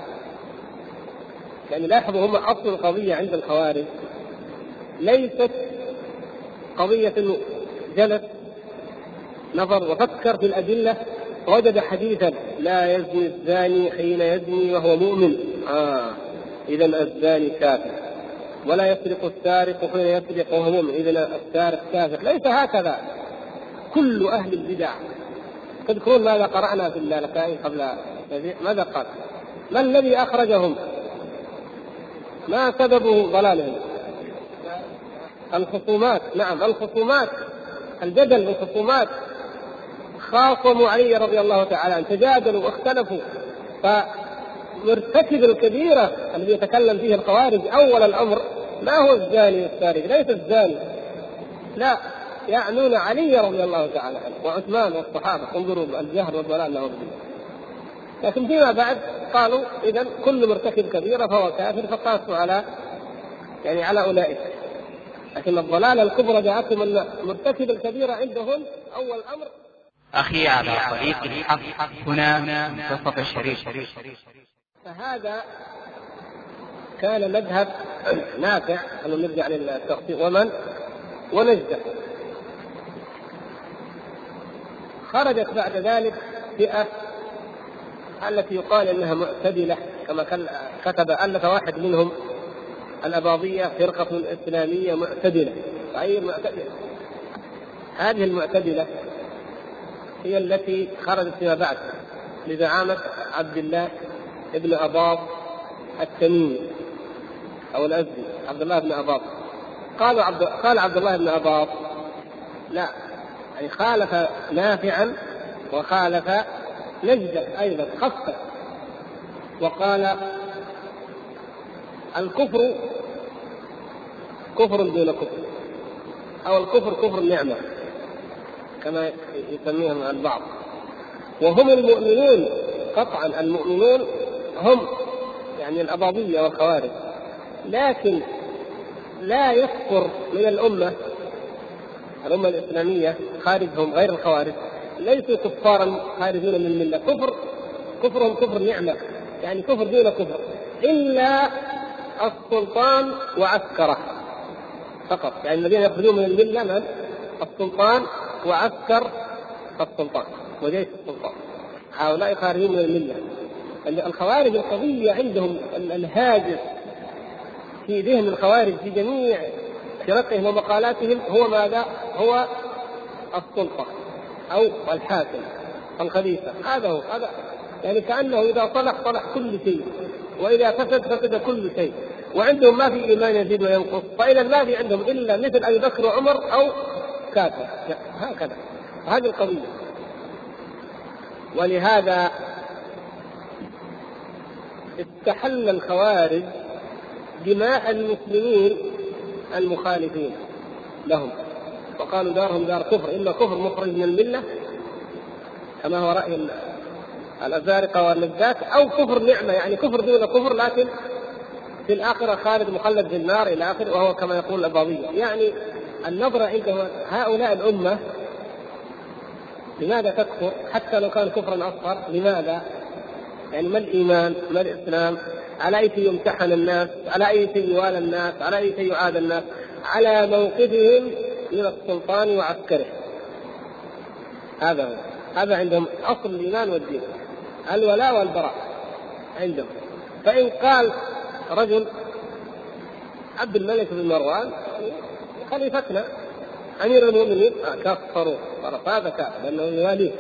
يعني لاحظوا هم أصل القضية عند الخوارج. ليست انه جلس نظر وفكر في الأدلة وجد حديثا لا يزني الزاني حين يزني وهو مؤمن. آه إذا الزاني كافر. ولا يسرق السارق حين يسرق وهو مؤمن. إذا السارق كافر. ليس هكذا. كل أهل البدع. تذكرون ماذا قرأنا في اللالكائي قبل ماذا قال؟ ما الذي أخرجهم؟ ما سبب ضلالهم؟ الخصومات. نعم الخصومات. الجدل والخصومات خاصموا علي رضي الله تعالى عنه تجادلوا واختلفوا. فمرتكب الكبيرة الذي يتكلم فيه الخوارج أول الأمر ما هو الزاني والسارق ليس الزاني. لا يعنون علي رضي الله تعالى عنه وعثمان والصحابة. انظروا الجهل والضلال له لكن فيما بعد قالوا اذا كل مرتكب كبيرة فهو كافر فقاسوا على يعني على أولئك. لكن الضلاله الكبرى جاءتهم ان مرتكب الكبيرة عندهم أول أمر. أخي على طريق الحق هنا منتصف الشريف. فهذا كان مذهب نافع. أن نرجع للتخطيط. ومن؟ ونجدة. خرجت بعد ذلك فئة التي يقال إنها معتدلة كما كتب ألف واحد منهم الأباضية فرقة إسلامية معتدلة. أي معتدلة؟ هذه المعتدلة هي التي خرجت فيما بعد لزعامة عبد الله ابن أباض التميمي أو الأزدي عبد الله بن أباض. قالوا عبد قال عبد الله بن أباض لا يعني خالف نافعا وخالف نجدة أيضا خفة وقال الكفر كفر دون كفر أو الكفر كفر النعمة كما يسميهم البعض. وهم المؤمنون قطعا المؤمنون هم يعني الأباضية والخوارج. لكن لا يكفر من الأمة الأمة الإسلامية خارجهم غير الخوارج. ليسوا كفارا خارجين من الملة. كفر كفرهم كفر نعمة يعني كفر دون كفر. إلا السلطان وعسكره. فقط. يعني الذين يخرجون من الملة من؟ السلطان وعسكر السلطان. وجيش السلطان. هؤلاء خارجين من الملة. الخوارج القضية عندهم الهاجس في ذهن الخوارج في جميع فرقهم ومقالاتهم هو ماذا؟ هو السلطه أو الحاكم الخليفة. هذا هو. هذا يعني كأنه إذا صلح صلح كل شيء. وإذا فسد فسد كل شيء. وعندهم ما في إيمان يزيد وينقص. فإذا ما في عندهم إلا مثل أبي بكر وعمر أو كافر. هكذا. هذه القضية. ولهذا استحل الخوارج دماء المسلمين المخالفين لهم. وقالوا دارهم دار كفر. إما كفر مخرج من الملة كما هو رأي الأزارقة والنجات أو كفر نعمة يعني كفر دون كفر لكن في الآخرة خالد مخلد في النار إلى آخره وهو كما يقول الاباضيه يعني النظرة عند هؤلاء الأمة لماذا تكفر حتى لو كان كفرا أصغر لماذا؟ يعني ما الإيمان؟ ما الإسلام؟ على أي شيء يمتحن الناس؟ على أي شيء يوالى الناس؟ على أي شيء يعاد الناس؟ على موقفهم من السلطان وعسكره هذا هو هذا عندهم أصل الإيمان والدين الولاء والبراء عندهم. فإن قال رجل عبد الملك بن مروان خليفتنا أمير المؤمنين كفروا خلاص هذا كافر لأنه يواليه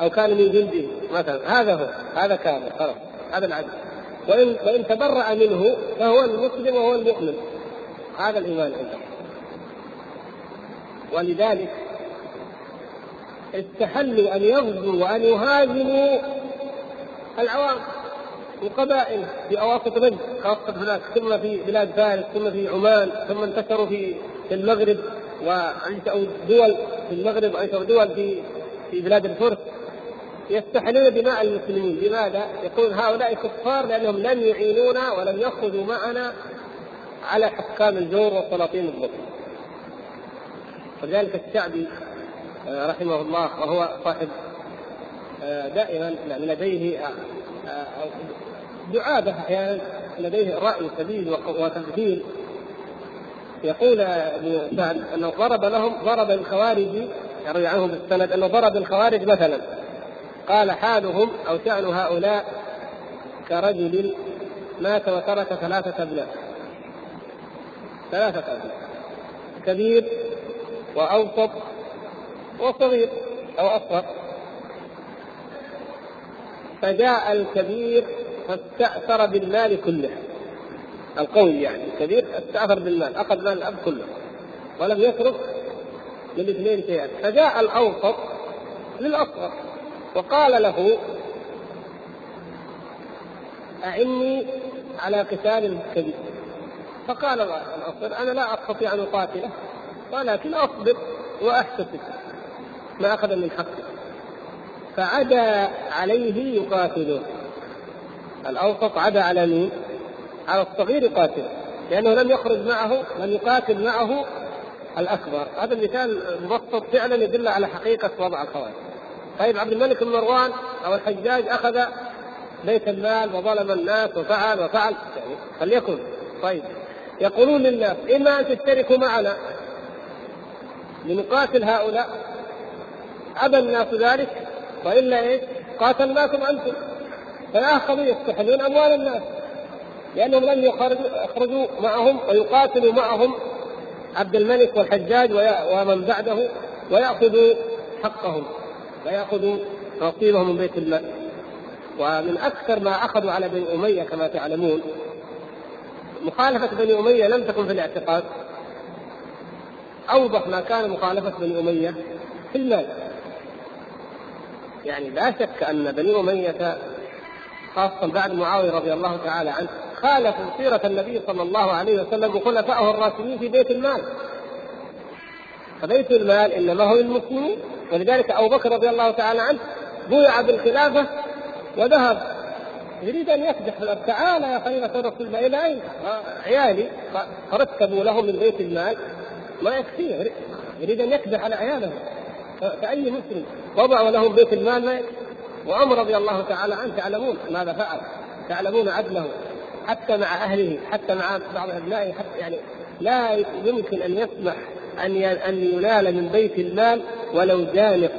أو كان من جنده مثلا. هذا هو هذا كافر خلاص هذا العدل. وإن وإن تبرأ منه فهو المسلم وهو المؤمن. هذا الإيمان عنده ولذلك استحلوا أن يغزوا وأن يهاجموا العوام القبائل في أواسط نجد خاصه هناك ثم في بلاد فارس ثم في عمان ثم انتشروا في المغرب وأنشأوا دول في المغرب وأنشأوا دول في في بلاد الفرس يستحلون دماء المسلمين لماذا؟ يقول هؤلاء كفار لأنهم لم يعينونا ولم يخرجوا معنا على حكام الجور والسلاطين الظلم. ولذلك الشعبي رحمه الله وهو صاحب آه، دائما لديه آه، دعابة أحيانا لديه رأي سديد وتفكير يقول ابن سعد أنه ضرب لهم ضرب الخوارج يروي عنهم بالسند أنه ضرب الخوارج مثلا. قال حالهم أو شأن هؤلاء كرجل مات وترك ثلاثة أبناء. ثلاثة أبناء كبير وأوسط وصغير أو أصغر. فجاء الكبير فاستأثر بالمال كله. القوي يعني الكبير استأثر بالمال أخذ مال الأب كله. ولم يترك للاثنين شيئا. فجاء الأوسط للأصغر. وقال له أعني على قتال الكبير. فقال الأصغر أنا لا أستطيع أن أقاتله ولكن أصبر وأحتسب. ما أخذ من حقه فعدا عليه يقاتله. الأوسط عدا على مين؟ على الصغير يقاتل لأنه لم يخرج معه لم يقاتل معه الأكبر. هذا المثال مبسط فعلا يدل على حقيقة وضع الخوارج طيب عبد الملك بن مروان أو الحجاج أخذ بيت المال وظلم الناس وفعل وفعل. يعني فليكن. طيب يقولون للناس إما أن تشتركوا معنا لنقاتل هؤلاء أبى الناس ذلك وإلا إيش؟ قاتلناكم أنتم. فأخذوا يستحلون أموال الناس. لأنهم لم يخرجوا معهم ويقاتلوا معهم عبد الملك والحجاج ومن بعده ويأخذوا حقهم ويأخذوا نصيبهم من بيت المال ومن أكثر ما أخذوا على بني أمية كما تعلمون مخالفة بني أمية لم تكن في الاعتقاد. أوضح ما كان مخالفة بني أمية في المال. يعني لا شك أن بني أمية خاصة بعد معاوية رضي الله تعالى عنه خالفوا سيرة النبي صلى الله عليه وسلم وخلفائه الراشدين في بيت المال. فبيت المال إنما هو للمسلمين. ولذلك أبو بكر رضي الله تعالى عنه بويع بالخلافة وذهب. يريد أن يكدح تعال يا خليفة رسول الله إلى أين؟ عيالي فرتبوا له من بيت المال. ما يكفيه يريد أن يكدح على عياله. كأي مسلم. وضعوا لهم بيت المال وعمر رضي الله تعالى عنه تعلمون ماذا فعل. تعلمون عدله حتى مع أهله حتى مع بعض أبنائه حتى يعني لا يمكن أن يسمح أن أن ينال من بيت المال ولو جانق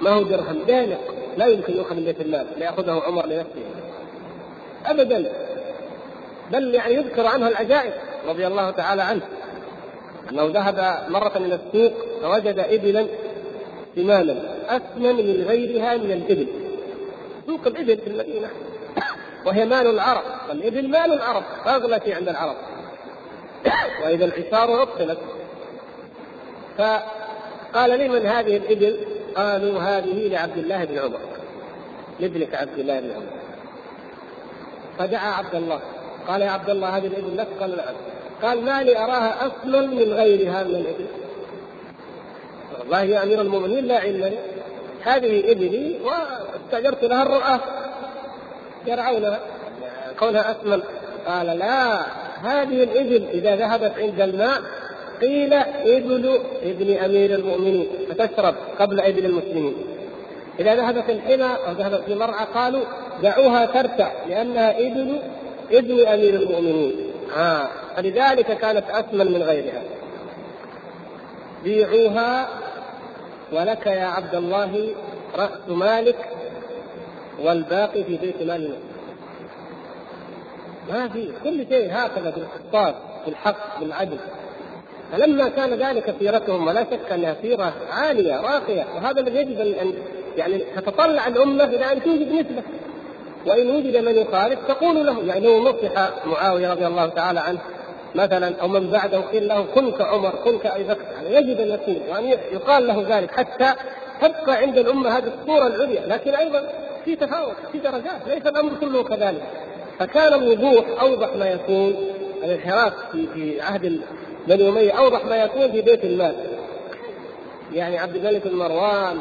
ما هو درهم؟ جانق لا يمكن يؤخذ من بيت المال. ليأخذه عمر لنفسه. ابدا. بل يعني يذكر عنه العجائب رضي الله تعالى عنه. أنه ذهب مرة إلى السوق فوجد ابلا ثمانا اثمن من غيرها من الإبل. سوق الإبل في المدينة. وهي مال العرب. والابل مال العرب. أغلى شيء عند العرب. وإذا العشار عطلت. فقال لمن هذه الإبل؟ قالوا هذه لعبد الله بن عمر. لابنك عبد الله بن عمر. فدعا عبد الله. قال يا عبد الله هذه الإبل لك قال نعم قال ما لي أراها اصل من غيرها من الإبل. والله يا أمير المؤمنين لا علم لي. هذه ابلي واستأجرت لها الرعاه يرعونها كونها اثمن قال لا هذه الإبل إذا ذهبت عند الماء قيل إبل ابن أمير المؤمنين فتشرب قبل إبل المسلمين. إذا ذهبت الحمى أو ذهبت في مرعى قالوا دعوها ترتع لأنها إبل ابن أمير المؤمنين. آه. فلذلك كانت اثمن من غيرها. بيعوها ولك يا عبد الله رأس مالك والباقي في بيت مال المسلمين ما في كل شيء هكذا بالقسطاس بالحق بالعدل فلما كان ذلك سيرتهم ولا شك أنها سيرة عالية راقية. وهذا الذي يجب ان يعني تتطلع الأمة إلى أن توجد نسبه وإن وجد من يخالف تقول له يعني لو نصح معاوية رضي الله تعالى عنه مثلا أو من بعده قيل له كن كعمر كن كأبي بكر. يعني يجب أن يكون وأن يقال له ذلك حتى تبقى عند الأمة هذه الصورة العليا. لكن أيضا في تفاوت في درجات ليس الأمر كله كذلك. فكان الوضوح أوضح ما يكون الانحراف في في عهد بني أمية أوضح ما يكون في بيت المال. يعني عبد الملك بن مروان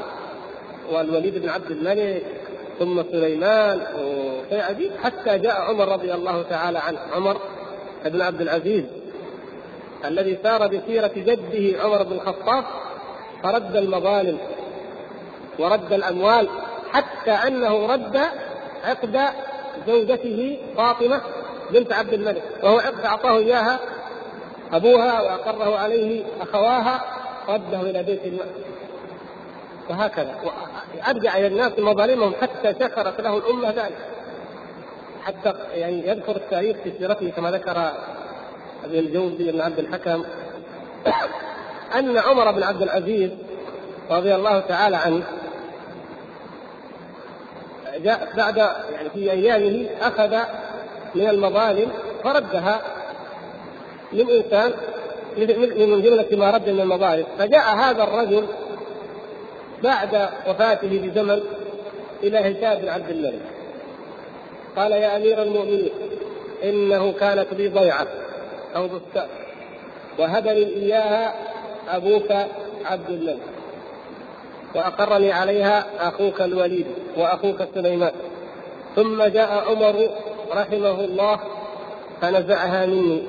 والوليد بن عبد الملك ثم سليمان عجيب حتى جاء عمر رضي الله تعالى عنه. عمر بن عبد العزيز الذي سار بسيرة جده عمر بن الخطاب فرد المظالم ورد الأموال حتى أنه رد عقد زوجته فاطمة بنت عبد الملك وهو عقد أعطاه إياها أبوها وأقره عليه أخواها رده إلى بيت المال. وهكذا. أرجع إلى الناس مظالمهم حتى شكرت له الأمة ذلك. حتى يعني يذكر التاريخ في سيرته كما ذكر ابن الجوزي بن عبد الحكم. أن عمر بن عبد العزيز رضي الله تعالى عنه جاء بعد يعني في أيامه أخذ من المظالم فردها للإنسان من جملة ما رد من المظالم. فجاء هذا الرجل بعد وفاته بزمن إلى هشام بن عبد الملك. قال يا أمير المؤمنين إنه كانت لي ضيعة. أو بستان وهبني إياها أبوك عبد الملك وأقرني عليها أخوك الوليد وأخوك سليمان. ثم جاء عمر رحمه الله فنزعها مني.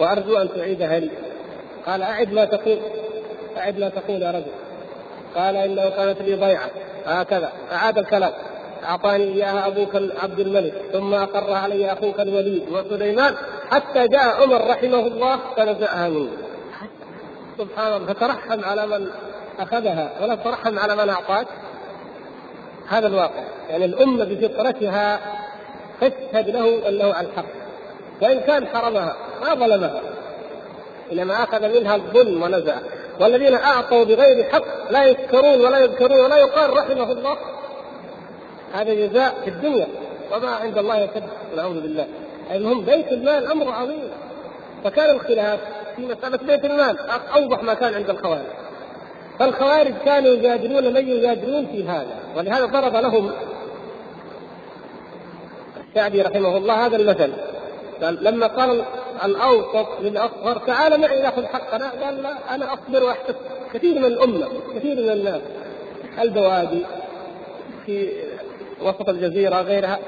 وأرجو أن تعيدها لي. قال أعد ما تقول. أعد ما تقول يا رجل. قال إنه كانت لي ضيعة. هكذا. أعاد الكلام. أعطاني إياها أبوك عبد الملك ثم أقر علي أخوك الوليد وسليمان حتى جاء عمر رحمه الله فنزعها مني سبحان الله فترحم على من أخذها ولا ترحم على من أعطاك. هذا الواقع يعني الأمة بفطرتها تشهد له إنه على الحق. وان كان حرمها ما ظلمها. انما أخذ منها الظلم ونزع. والذين أعطوا بغير حق لا يذكرون ولا يذكرون ولا يقال رحمه الله. هذا جزاء في الدنيا وما عند الله يكد نعوذ بالله. المهم بيت المال أمر عظيم. فكان الخلاف في مسألة بيت المال. أوضح ما كان عند الخوارج. فالخوارج كانوا يجادلون من يجادلون في هذا. ولهذا ضرب لهم الشعبي رحمه الله هذا المثل. قال لما قال الأوسط للأصغر تعال معي نأخذ حقنا. قال لا أنا أصبر وأحتسب. كثير من الأمة كثير من الناس البوادي في وسط الجزيرة غيرها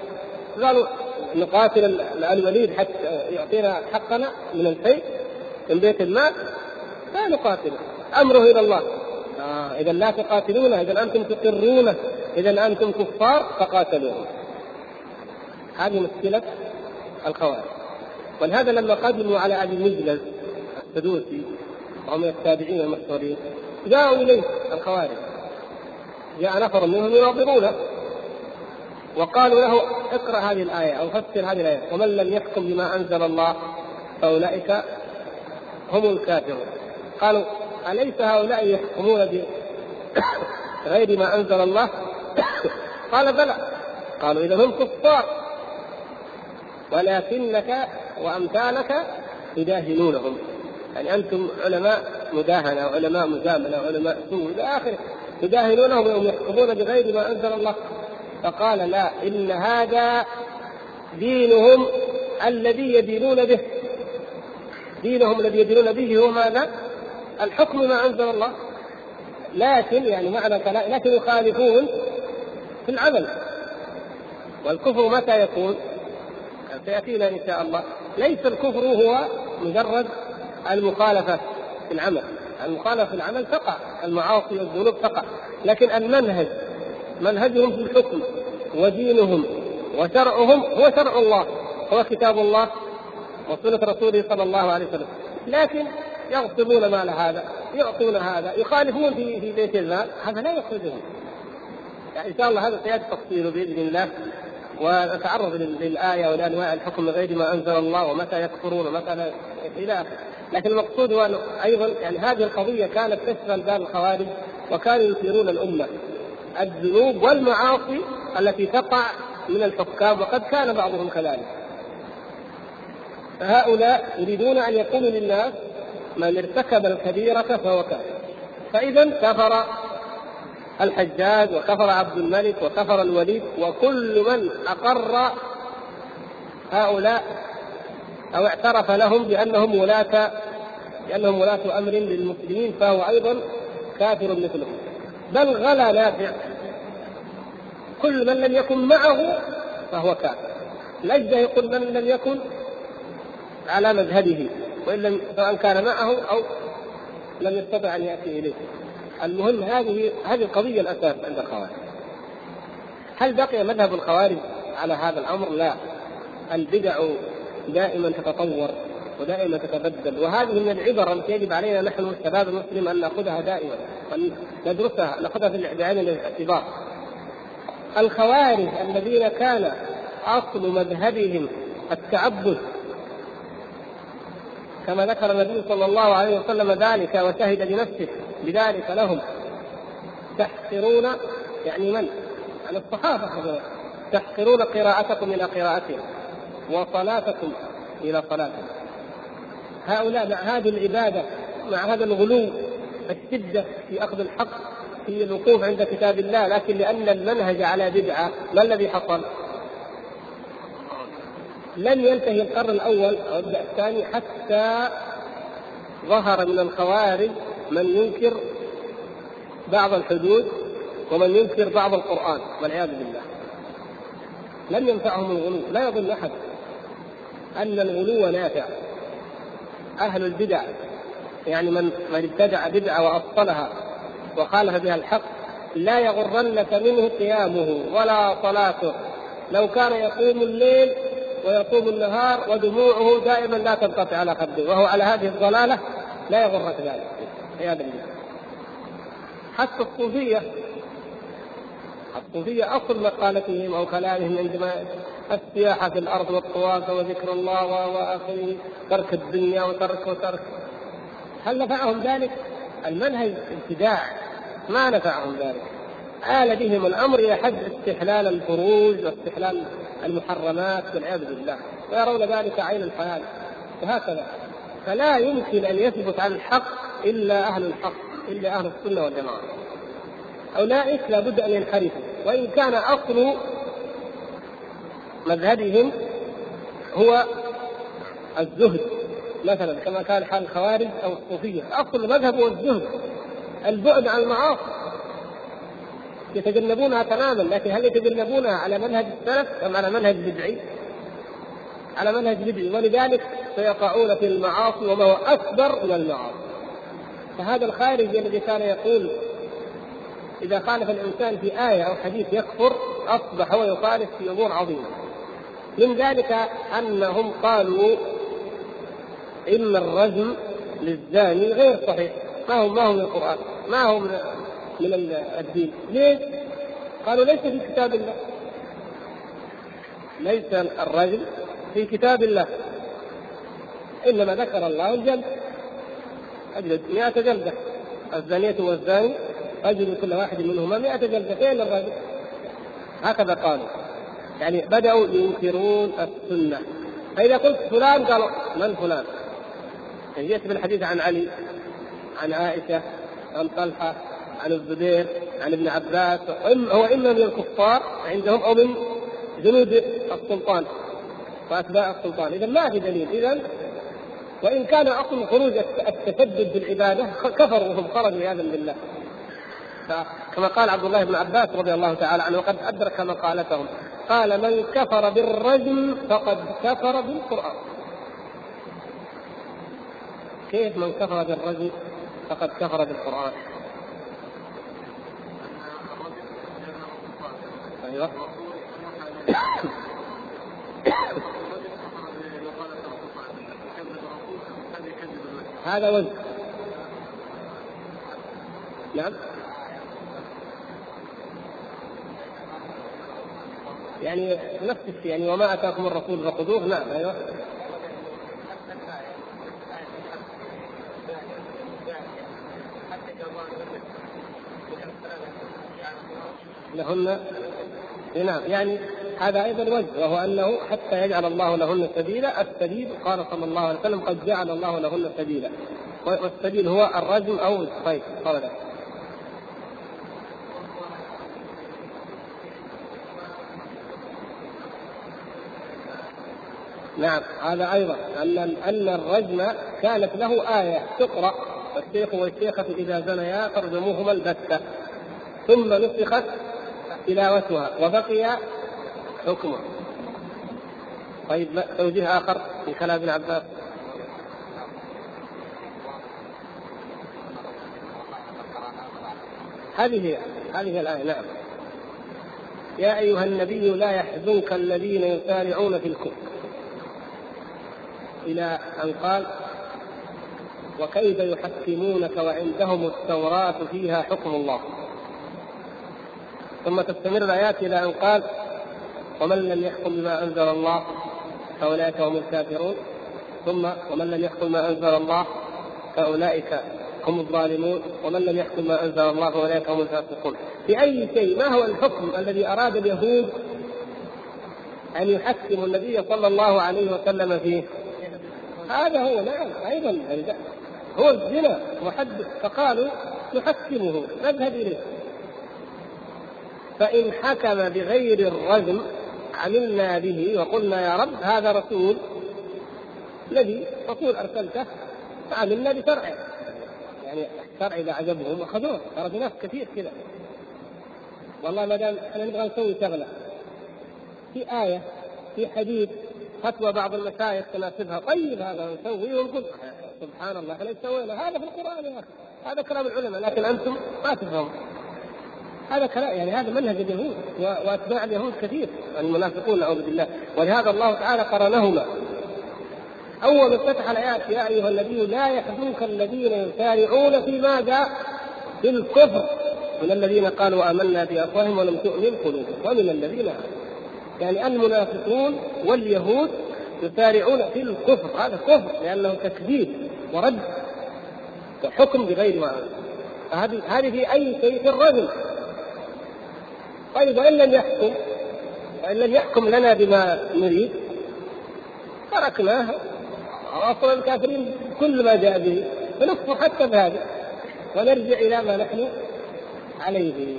قالوا نقاتل الوليد حتى يعطينا حقنا من الفيء من بيت المال لا نقاتل. أمره إلى الله. آه إذا لا تقاتلونه إذا أنتم تقرونه إذا أنتم كفار فقاتلوهم. هذه مشكله الخوارج. ولهذا لما قدموا على أبي مجلس السدوسي وهو من التابعين المشهورين جاءوا إليه الخوارج. جاء نفر منهم يناظرونه. وقالوا له اقرأ هذه الآية أو فسر هذه الآية. ومن لم يحكم بما أنزل الله فأولئك هم الكافرون. قالوا أليس هؤلاء يحكمون بغير ما أنزل الله؟ قال بلى. قالوا إذا هم كفار. ولكنك وأمثالك تداهنونهم يعني أنتم علماء مداهنة وعلماء مجاملة وعلماء سوء إلى آخره. تداهنونهم وهم يحكمون بغير ما أنزل الله. فقال لا إن هذا دينهم الذي يدينون به. دينهم الذي يدينون به هو ماذا؟ الحكم ما أنزل الله. لكن يعني معنى لكن يخالفون في العمل. والكفر متى يكون؟ سيأتينا إن شاء الله. ليس الكفر هو مجرد المخالفة في العمل. المخالفة في العمل تقع المعاصي والذنوب تقع. لكن المنهج منهجهم في الحكم ودينهم وشرعهم هو شرع الله هو كتاب الله وسنة رسوله صلى الله عليه وسلم. لكن يغصبون مال هذا يعطون هذا يخالفون في في بيت المال هذا لا يخرجهم. يعني إن شاء الله هذا سيأتي تفصيله بإذن الله ونتعرض للآية ولأنواع الحكم بغير ما أنزل الله ومتى يكفرون ومتى لا إلى آخره. لكن المقصود هو أيضا يعني هذه القضية كانت تشغل بال الخوارج وكانوا يثيرون الأمة. الذنوب والمعاصي التي تقع من الحكام وقد كان بعضهم كذلك. فهؤلاء يريدون أن يقولوا للناس من ارتكب الكبيرة فهو كافر. فإذا كفر الحجاج وكفر عبد الملك وكفر الوليد وكل من أقر هؤلاء أو اعترف لهم بأنهم ولاة بأنهم ولاة أمر للمسلمين فهو أيضا كافر مثلهم. بل غلا نافع. كل من لم يكن معه فهو كافر. الأجدى يقول من لم يكن على مذهبه وإن لم سواء كان معه أو لم يستطع أن يأتي إليه. المهم هذه هذه القضية الأساس عند الخوارج. هل بقي مذهب الخوارج على هذا الأمر؟ لا. البدع دائما تتطور. ودائما تتبدل وهذه من العبر التي يجب علينا نحن الشباب المسلم أن نأخذها دائما وان ندرسها نأخذها بعين الاعتبار. الخوارج الذين كان أصل مذهبهم التعبد كما ذكر النبي صلى الله عليه وسلم ذلك وشهد بنفسه بذلك لهم. تحقرون يعني من؟ يعني الصحابة تحقرون قراءتكم إلى قراءتهم وصلاتكم إلى صلاتهم. هؤلاء مع هذه العبادة مع هذا الغلو الشدة في أخذ الحق في الوقوف عند كتاب الله لكن لأن المنهج على بدعة ما الذي حصل؟ لم ينتهي القرن الأول أو الثاني حتى ظهر من الخوارج من ينكر بعض الحدود ومن ينكر بعض القرآن والعياذ بالله لم ينفعهم الغلو لا يظن أحد أن الغلو نافع أهل البدع يعني من من ابتدع بدعة واصلها وخالف بها الحق لا يغرنك منه قيامه ولا صلاته. لو كان يقوم الليل ويصوم النهار ودموعه دائما لا تنقطع على خده وهو على هذه الضلالة لا يغرك ذلك عياذا بالله. حتى الصوفية الصوفيه أصل مقالتهم أو كلامهم عندما السياحة في الأرض والطواف وذكر الله واخره ترك الدنيا وترك وترك. هل نفعهم ذلك؟ المنهج ابتداع ما نفعهم ذلك. آل بهم الأمر إلى حد استحلال الفروج واستحلال المحرمات والعياذ بالله. ويرون ذلك عين الحياة. وهكذا. فلا يمكن أن يثبت على الحق إلا أهل الحق إلا أهل السنة والجماعة. أولئك لابد أن ينحرفوا. وإن كان أصل مذهبهم هو الزهد مثلا كما كان حال الخوارج أو الصوفية. أصل المذهب هو الزهد البعد عن المعاصي. يتجنبونها تماما لكن هل يتجنبونها على منهج السلف أم على منهج بدعي؟ على منهج بدعي. ولذلك سيقعون في المعاصي وما هو أكبر من المعاصي. فهذا الخارجي الذي كان يقول إذا خالف الإنسان في آية أو حديث يكفر أصبح هو يخالف في أمور عظيمة. من ذلك أنهم قالوا إن الرجم للزاني غير صحيح. ما هو ما هو من القرآن؟ ما هو من من الدين؟ ليش؟ قالوا ليس في كتاب الله. ليس الرجل في كتاب الله. إنما ذكر الله الجلد. أجلد 100 جلدة. الزانية والزاني اجلد كل واحد منهما 100 جلدة. فين الرجل؟ هكذا قالوا. يعني بدأوا ينكرون السنة. فإذا قلت فلان قالوا من فلان؟ يعني جئت بالحديث عن علي عن عائشة عن طلحة عن الزبير عن ابن عباس. هو اما من الكفار عندهم أو من جنود السلطان وأتباع السلطان. اذا ما في دليل. اذا وإن كان أصل خروج التشدد بالعبادة كفروا وهم خرجوا عياذا بالله. كما قال عبد الله بن عباس رضي الله تعالى عنه وقد أدرك مقالتهم قال من كفر بالرجم فقد كفر بالقرآن. كيف من كفر بالرجم فقد كفر بالقرآن؟ أيوه. هذا وزن نعم. يعني نفس الشيء يعني وما أتاكم الرسول فخذوه نعم أيوه. لهن نعم يعني هذا أيضا وجه وهو أنه حتى يجعل الله لهن سبيلا السبيل قال صلى الله عليه وسلم قد جعل الله لهن سبيلا والسبيل هو الرجم أو الصيد قال نعم هذا أيضا. أن أن الرجم كانت له آية تقرأ الشيخ والشيخة إذا زنيا فارجموهما البتة. ثم نسخت تلاوتها وبقي حكمه. طيب توجيه آخر في كلام ابن عباس. هذه هذه الآية نعم. يا أيها النبي لا يحزنك الذين يسارعون في الكفر. إلى أن قال وكيف يحكمونك وعندهم التوراة فيها حكم الله؟ ثم تستمر الآيات إلى أن قال ومن لم يحكم بما أنزل الله فأولئك هم الكافرون. ثم ومن لم يحكم ما أنزل الله فأولئك هم الظالمون. ومن لم يحكم ما أنزل الله فأولئك هم الفاسقون. في أي شيء ما هو الحكم الذي أراد اليهود أن يحكموا النبي صلى الله عليه وسلم فيه؟ هذا هو نعم أيضا هو الزنا وحد فقالوا نحكمه نذهب إليه. فإن حكم بغير الرجم عملنا به وقلنا يا رب هذا رسول الذي رسول أرسلته فعملنا بشرعه يعني الشرع إذا عجبهم أخذوه ترى في ناس كثير كذا والله ما دام إحنا نبغى نسوي شغلة في آية في حديث فتوى بعض المشايخ تناسبها. طيب هذا نسويه ونقول سبحان الله إحنا سوينا هذا في القرآن يا أخي. هذا كلام العلماء لكن أنتم ما تفهمون. هذا كلام يعني هذا منهج اليهود وأتباع اليهود كثير المنافقون نعوذ بالله. ولهذا الله تعالى قرنهما. أول افتتح الآيات يا أيها النبي لا يحزنك الذين يسارعون في ماذا؟ في الكفر. من الذين قالوا آمنا بأفواههم ولم تؤمن قلوبهم. ومن الذين آمنوا. يعني المنافقون واليهود يسارعون في الكفر. هذا كفر لأنه تكذيب ورد وحكم بغير ما هذه هذه في أي شيء في الرجل. طيب وإن لم يحكم وإن لم يحكم لنا بما نريد تركناه. أصلا الكافرين كل ما جاء به. فنكفر حتى بهذا. ونرجع إلى ما نحن عليه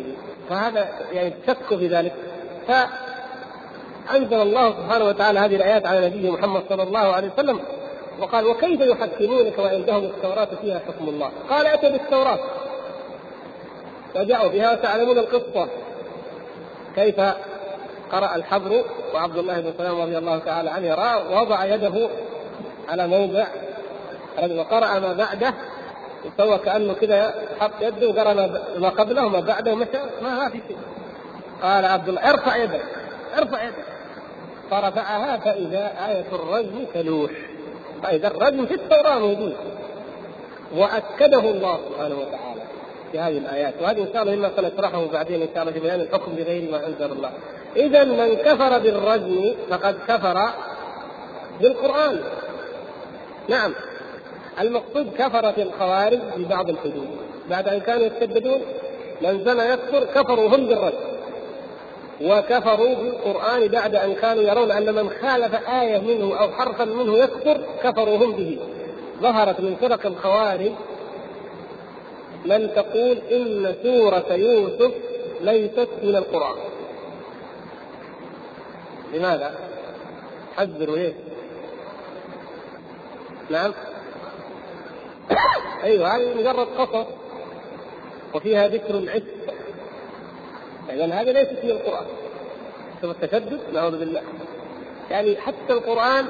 فهذا يعني الشك في ذلك. فانزل الله سبحانه وتعالى هذه الآيات على نبيه محمد صلى الله عليه وسلم وقال وكيف يحكمونك وعندهم التوراة فيها حكم الله؟ قال اتوا بالتوراة. فجاءوا بها وتعلمون القصة. كيف قرأ الحبر وعبد الله بن سلام رضي الله تعالى عنه وضع يده على موضع وقرأ ما بعده وسوى كأنه كذا حط يده وقرأ ما قبله وما بعده ومشى. ما في شيء. قال عبد الله ارفع يدك. ارفع يدك. فرفعها فإذا آية الرجم تلوح. فإذا الرجم في التوراة موجود. وأكده الله سبحانه وتعالى في هذه الآيات. وهذه إن شاء الله مما سنشرحه بعدين إن شاء الله في بيان الحكم بغير ما أنزل الله. إذا من كفر بالرجم فقد كفر بالقرآن. نعم. المقصود كفرت الخوارج في بعض الحدود. بعد أن كانوا يستبدون من زنى يكفر كفروا هم بالرجل وكفروا بالقرآن بعد أن كانوا يرون أن من خالف آية منه أو حرفا منه يكفر كفروا هم به ظهرت من فرق الخوارج من تقول إن سورة يوسف ليست من القرآن لماذا؟ حذروا ليه؟ نعم أيوه هذه مجرد قصص وفيها ذكر العتق اذا هذا ليس في القرآن. شوف التشدد نعوذ بالله. يعني حتى القرآن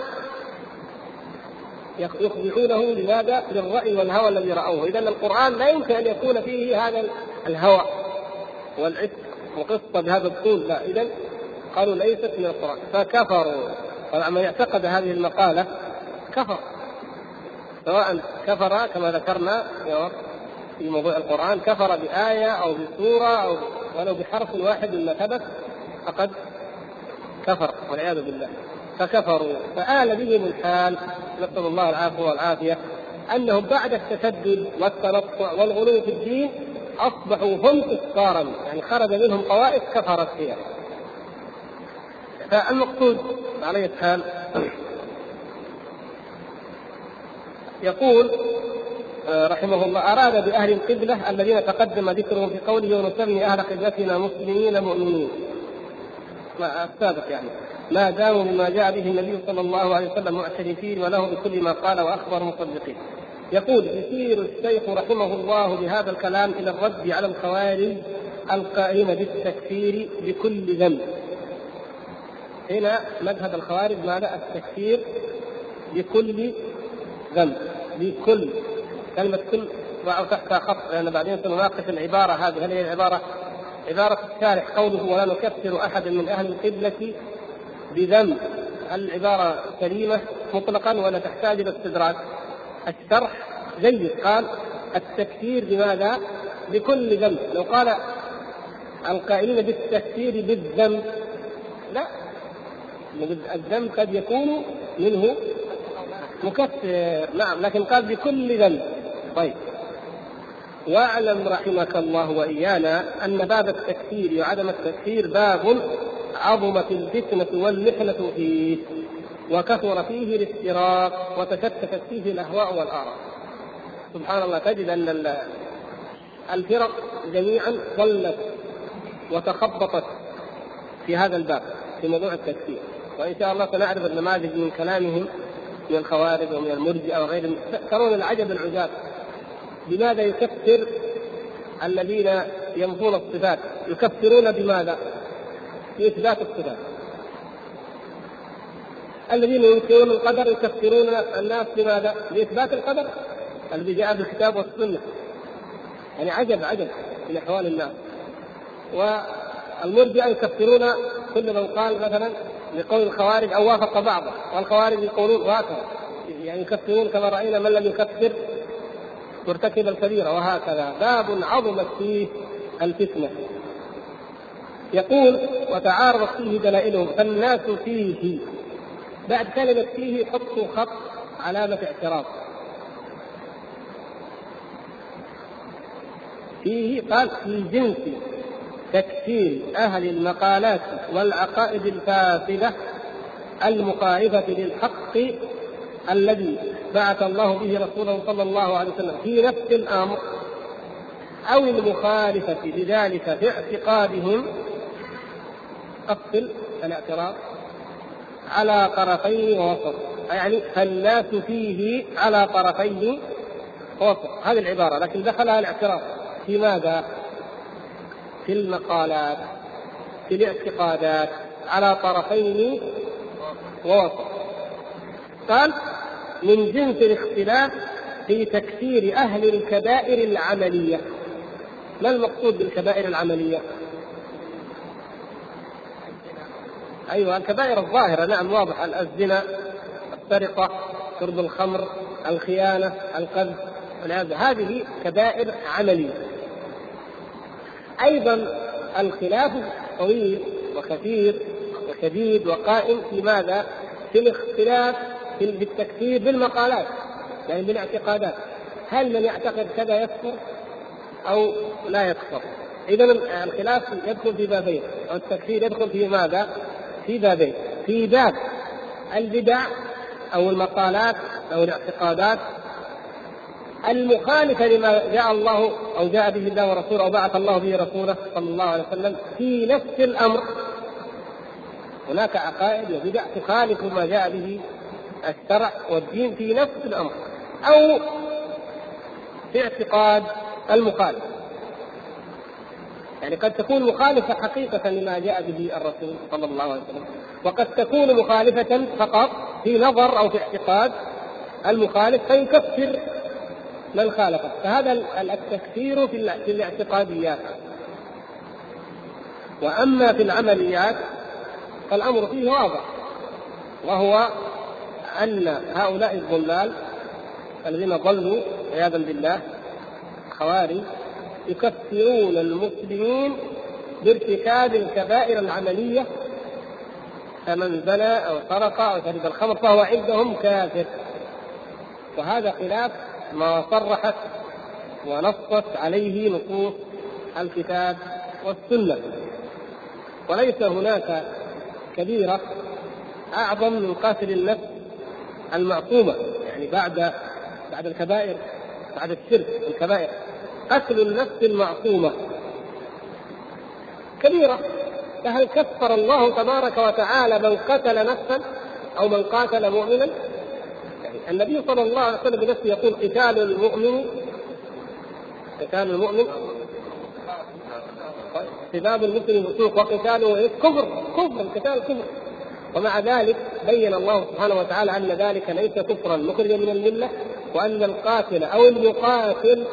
يخضعونه لماذا؟ للرأي والهوى الذي رأوه، إذا القرآن لا يمكن أن يكون فيه هذا الهوى والعتق وقصة بهذا الطول، لا، إذا قالوا ليست من القرآن، فكفروا، طبعا من اعتقد هذه المقالة كفر. سواء كفر كما ذكرنا في موضوع القرآن كفر بآية أو بسورة أو ولو بحرف واحد مما ثبت فقد كفر والعياذ بالله. فكفروا. فآل بهم الحال نسأل الله العافية والعافية أنهم بعد التشدد والتنطع والغلو في الدين أصبحوا هم كفارا يعني خرج منهم طوائف كفرت فيها. فالمقصود عليه الحال يقول رحمه الله أراد بأهل القبلة الذين تقدم ذكرهم في قوله ونسمي أهل قبلتنا مسلمين مؤمنين السابق يعني ما داموا بما جاء به النبي صلى الله عليه وسلم معترفين وله بكل ما قال وأخبر مصدقين. يقول يسير الشيخ رحمه الله بهذا الكلام إلى الرد على الخوارج القائلين بالتكفير بكل ذنب. هنا مذهب الخوارج ماذا؟ التكفير بكل ذنب بكل كلمة كل ضعوا تحتها خط لأن بعدين سنناقش العبارة هذه. هل هي العبارة عبارة الشارح قوله ولا نكفر أحدا من أهل القبلة بذنب؟ هل العبارة سليمة مطلقا ولا تحتاج إلى استدراك؟ الشرح جيد. قال التكفير بماذا؟ بكل ذنب. لو قال القائلين بالتكفير بالذنب لا. الذنب قد يكون منه مكفر. نعم لكن قال بكل ذنب. طيب. واعلم رحمك الله وإيانا أن باب التكفير وعدم التكفير باب عظمت الفتنة والمحنة فيه وكثر فيه الافتراق وتشتتت فيه الأهواء والآراء. سبحان الله تجد أن الفرق جميعا ضلت وتخبطت في هذا الباب في موضوع التكفير. وإن شاء الله سنعرف النماذج من كلامهم من الخوارج ومن المرجئة وغيرهم. ترون العجب العجاب. لماذا يكفر الذين ينفون الصفات؟ يكفرون بماذا؟ بإثبات الصفات. الذين ينكرون القدر يكفرون الناس بماذا؟ بإثبات القدر الذي جاء بالكتاب والسنة. يعني عجب عجب من أحوال الناس. والمرجئة يكفرون كل من قال مثلا لقول الخوارج أو وافق بعضه والخوارج يقولون وهكذا يعني يكفرون كما رأينا من لم يكفر مرتكب الكبيره وهكذا. باب عظمت فيه الفتنة. يقول وتعارضت فيه دلائلهم. فالناس فيه. بعد كلمة فيه حطوا خط علامة اعتراض. فيه قال في جنس تكفير أهل المقالات والعقائد الفاسدة المخالفة للحق الذي بعث الله به رسوله صلى الله عليه وسلم في نفس الأمر أو المخالفة لذلك في اعتقادهم أفصل الاعتراض على طرفين ووسط. يعني فالناس فيه على طرفين ووسط. هذه العبارة. لكن دخلها الاعتراض. في ماذا؟ في المقالات في الاعتقادات على طرفين ووسط. قال من جنس الاختلاف في تكفير أهل الكبائر العملية. ما المقصود بالكبائر العملية؟ أيوة الكبائر الظاهرة نعم واضح. الزنا السرقة شرب الخمر الخيانة القذف هذه كبائر عملية. أيضا الخلاف طويل وكثير وشديد وقائم. في ماذا؟ في الاختلاف في التكفير بالمقالات يعني بالاعتقادات هل من يعتقد كذا يكفر أو لا يكفر؟ إذا الخلاف يدخل في بابين أو التكفير يدخل في ماذا؟ في بابين في باب البدع أو المقالات أو الاعتقادات المخالفة لما جاء الله أو جاء به الله ورسوله أو بعث الله به رسوله صلى الله عليه وسلم في نفس الأمر هناك عقائد وبدع تخالف ما جاء به الشرع والدين في نفس الأمر أو في اعتقاد المخالف. يعني قد تكون مخالفة حقيقة لما جاء به الرسول صلى الله عليه وسلم وقد تكون مخالفة فقط في نظر أو في اعتقاد المخالف فيكفر من خالفه. فهذا التكفير في الاعتقاديات. وأما في العمليات فالأمر فيه واضح وهو أن هؤلاء الضلال الذين ضلوا عياذا بالله خوارج يكفرون المسلمين بارتكاب الكبائر العملية فمن زنى أو سرق أو شرب الخمر فهو عندهم كافر. وهذا خلاف ما صرحت ونصت عليه نصوص الكتاب والسنة. وليس هناك كبيرة أعظم من قتل النفس المعصومة يعني بعد بعد الكبائر بعد الشرك الكبائر. قتل النفس المعصومة. كبيرة. فهل كفر الله تبارك وتعالى من قتل نفسا أو من قاتل مؤمنا؟ يعني النبي صلى الله عليه وسلم بنفسه يقول قتال المؤمن قتال المؤمن. سباب المسلم فسوق وقتاله إيه؟ كفر كفر القتال كفر. ومع ذلك بين الله سبحانه وتعالى أن ذلك ليس كفرا مخرجا من الملة وأن القاتل أو المقاتل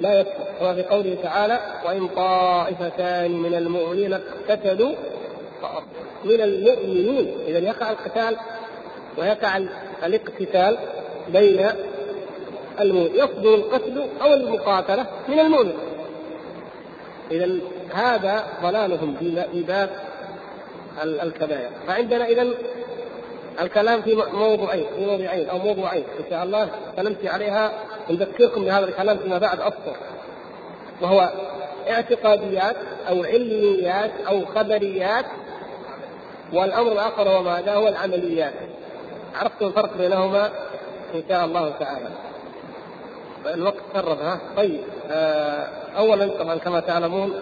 لا يكفر. كما في قوله تعالى وإن طائفتان من المؤمنين اقتتلوا من المؤمنين. اذا يقع القتال ويقع الاقتتال بين المؤمن يصدر القتل أو المقاتلة من المؤمن. اذا هذا ضلالهم في باب الكبائر. فعندنا اذا الكلام في موضوعين في موضوعين أو موضوعين إن شاء الله سنمشي عليها. نذكركم بهذا الكلام فيما بعد افضل وهو اعتقاديات أو علميات أو خبريات والأمر الآخر هو ماذا؟ هو العمليات. عرفتم الفرق بينهما؟ إن شاء الله تعالى. الوقت قرب ها؟ طيب آه اولا طبعا كما تعلمون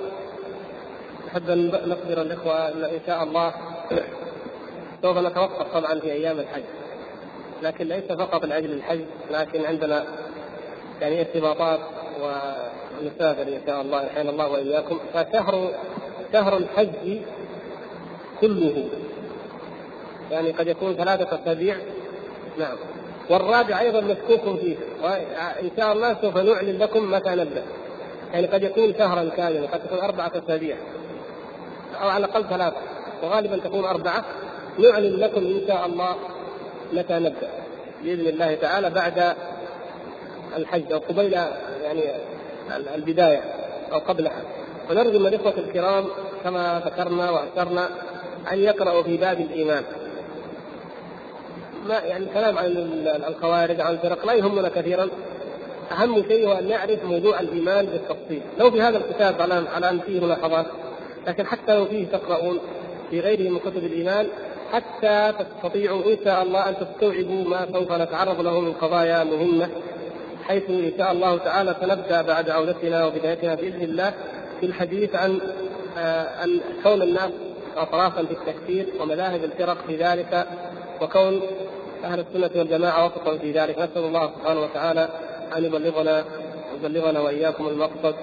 نحب أن نخبر الإخوة إن شاء الله. سوف نتوقف طبعا في أيام الحج. لكن ليس فقط لأجل الحج لكن عندنا يعني ارتباطات ونسافر إن شاء الله يحيينا الله وإياكم. فشهر شهر الحج كله يعني قد يكون ثلاثة أسابيع. نعم. والرابع أيضا مشكوك فيه. وإن شاء الله سوف نعلن لكم متى نبدأ. يعني قد يكون شهرا كاملا قد تكون أربعة أسابيع. أو على الأقل ثلاثة. وغالبا تكون أربعة. نعلن لكم إن شاء الله متى نبدأ. بإذن الله تعالى بعد الحج أو قبيل يعني البداية أو قبلها. ونرجو من الإخوة الكرام كما ذكرنا وأشرنا أن يقرأوا في باب الإيمان. ما يعني الكلام عن الخوارج عن الفرق لا يهمنا كثيرا. أهم شيء هو أن نعرف موضوع الإيمان بالتفصيل، لو في هذا الكتاب على على أن فيه ملاحظات لكن حتى لو فيه تقرؤون في غيره من كتب الإيمان حتى تستطيعوا إن شاء الله أن تستوعبوا ما سوف نتعرض له من قضايا مهمة حيث إن شاء الله تعالى سنبدأ بعد عودتنا وبدايتنا بإذن الله في الحديث عن آه، ان كون الناس اطرافا في التكفير ومذاهب الفرق في ذلك وكون أهل السنة والجماعة وفقوا في ذلك. نسأل الله سبحانه وتعالى أن يبلغنا يبلغنا وإياكم المقصد.